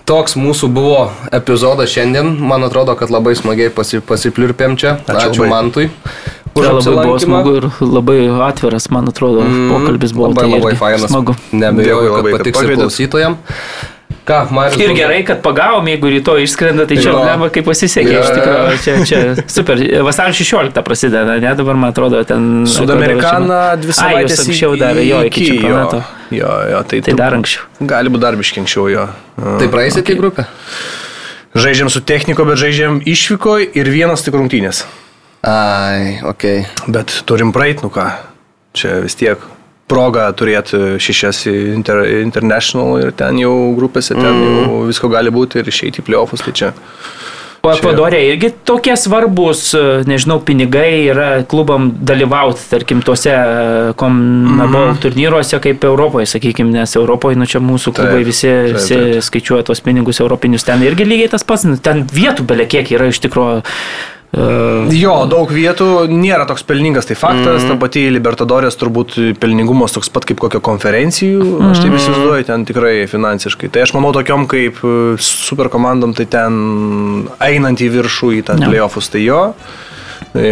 toks mūsų buvo epizodas šiandien. Man atrodo, kad labai smagiai pasi, pasipliurpėm čia. Ačiū Ačiū. Mantui. Tai labai buvo smagu ir labai atviras, man atrodo, mm, pokalbis buvo. Labai, tai labai fainas. Smagu. Nebejoju, kad patiks ir pakvietėt. klausytojam. Ką, Marius? Ir gerai, kad pagavom, jeigu rytoj išskrenda, tai čia Jo. lema kaip pasisekė Jo, iš jo. tikrųjų. Čia, čia super. Vasario 16 prasideda, ne dabar man atrodo ten. Sudamerikaną dvi savaitės anksčiau dar, jo, iki jo, čempionato. jo, jo, tai, Tai dar anksčiau. Gali būti dar biškiai anksčiau jo. Tai praeisit okay. į grupę? Žaidžiam su techniko, bet žaidžiam išvykoje ir vienas tik rungtynės. Ai, okei. Okay. Bet turim praeit, nu ką. Čia vis tiek proga turėti šešias inter, international ir ten jau grupėse, ten mm. jau visko gali būti ir išeiti į playoffus. Tai čia. O Ekvadorė irgi tokie svarbus, nežinau, pinigai yra klubam dalyvauti, tarkim, tuose komnabol mm. turnyruose kaip Europoje, sakykime, nes Europoje, nu čia mūsų klubai Taip, visi, taip, visi taip. skaičiuoja tos pinigus europinius, ten irgi lygiai tas pats, nu, ten vietų belekiek yra iš tikrųjų. Jo, daug vietų nėra toks pelningas, tai faktas, mm. ta pati Libertadorės turbūt pelningumas toks pat kaip kokio konferencijų, mm. aš taip įsivaizduoju, ten tikrai finansiškai. Tai aš manau tokiom kaip e, super komandom, tai ten einant į viršų į tą Jo. playoffus, tai jo. E,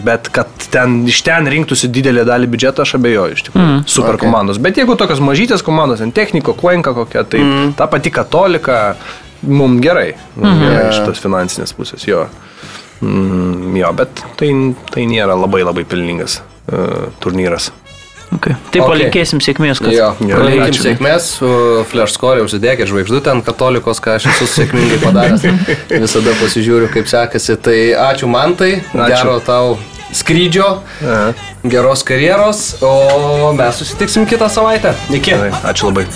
Bet kad ten iš ten rinktųsi didelę dalį biudžeto, aš abejoju iš tikrųjų. Mm. Super Okay. komandos. Bet jeigu tokios mažytės komandos, ten techniko, kvenka kokia, tai mm. ta pati katolika, Mums gerai. Mums Mhm. gerai iš tos finansinės pusės, jo. Mm, jo, bet tai, tai nėra labai labai pelningas uh, turnyras. Okay. Tai Okay. palinkėsim sėkmės, kad Jo, Jo, palinkim ačiū. sėkmės, su flash score užsidėkit žvaigždutę ant katolikos, ką aš esu sėkmingai padaręs. [LAUGHS] Visada pasižiūriu, kaip sekasi. Tai ačiū man tai, gero tau skrydžio, Aha. geros karjeros, o mes susitiksim kitą savaitę. Iki. Gerai, Ačiū labai.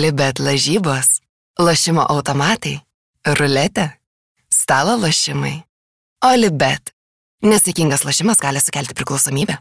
Olibet lažybos, lošimo automatai, ruletė, stalo lošimai. Olibet. Nesėkmingas lošimas gali sukelti priklausomybę.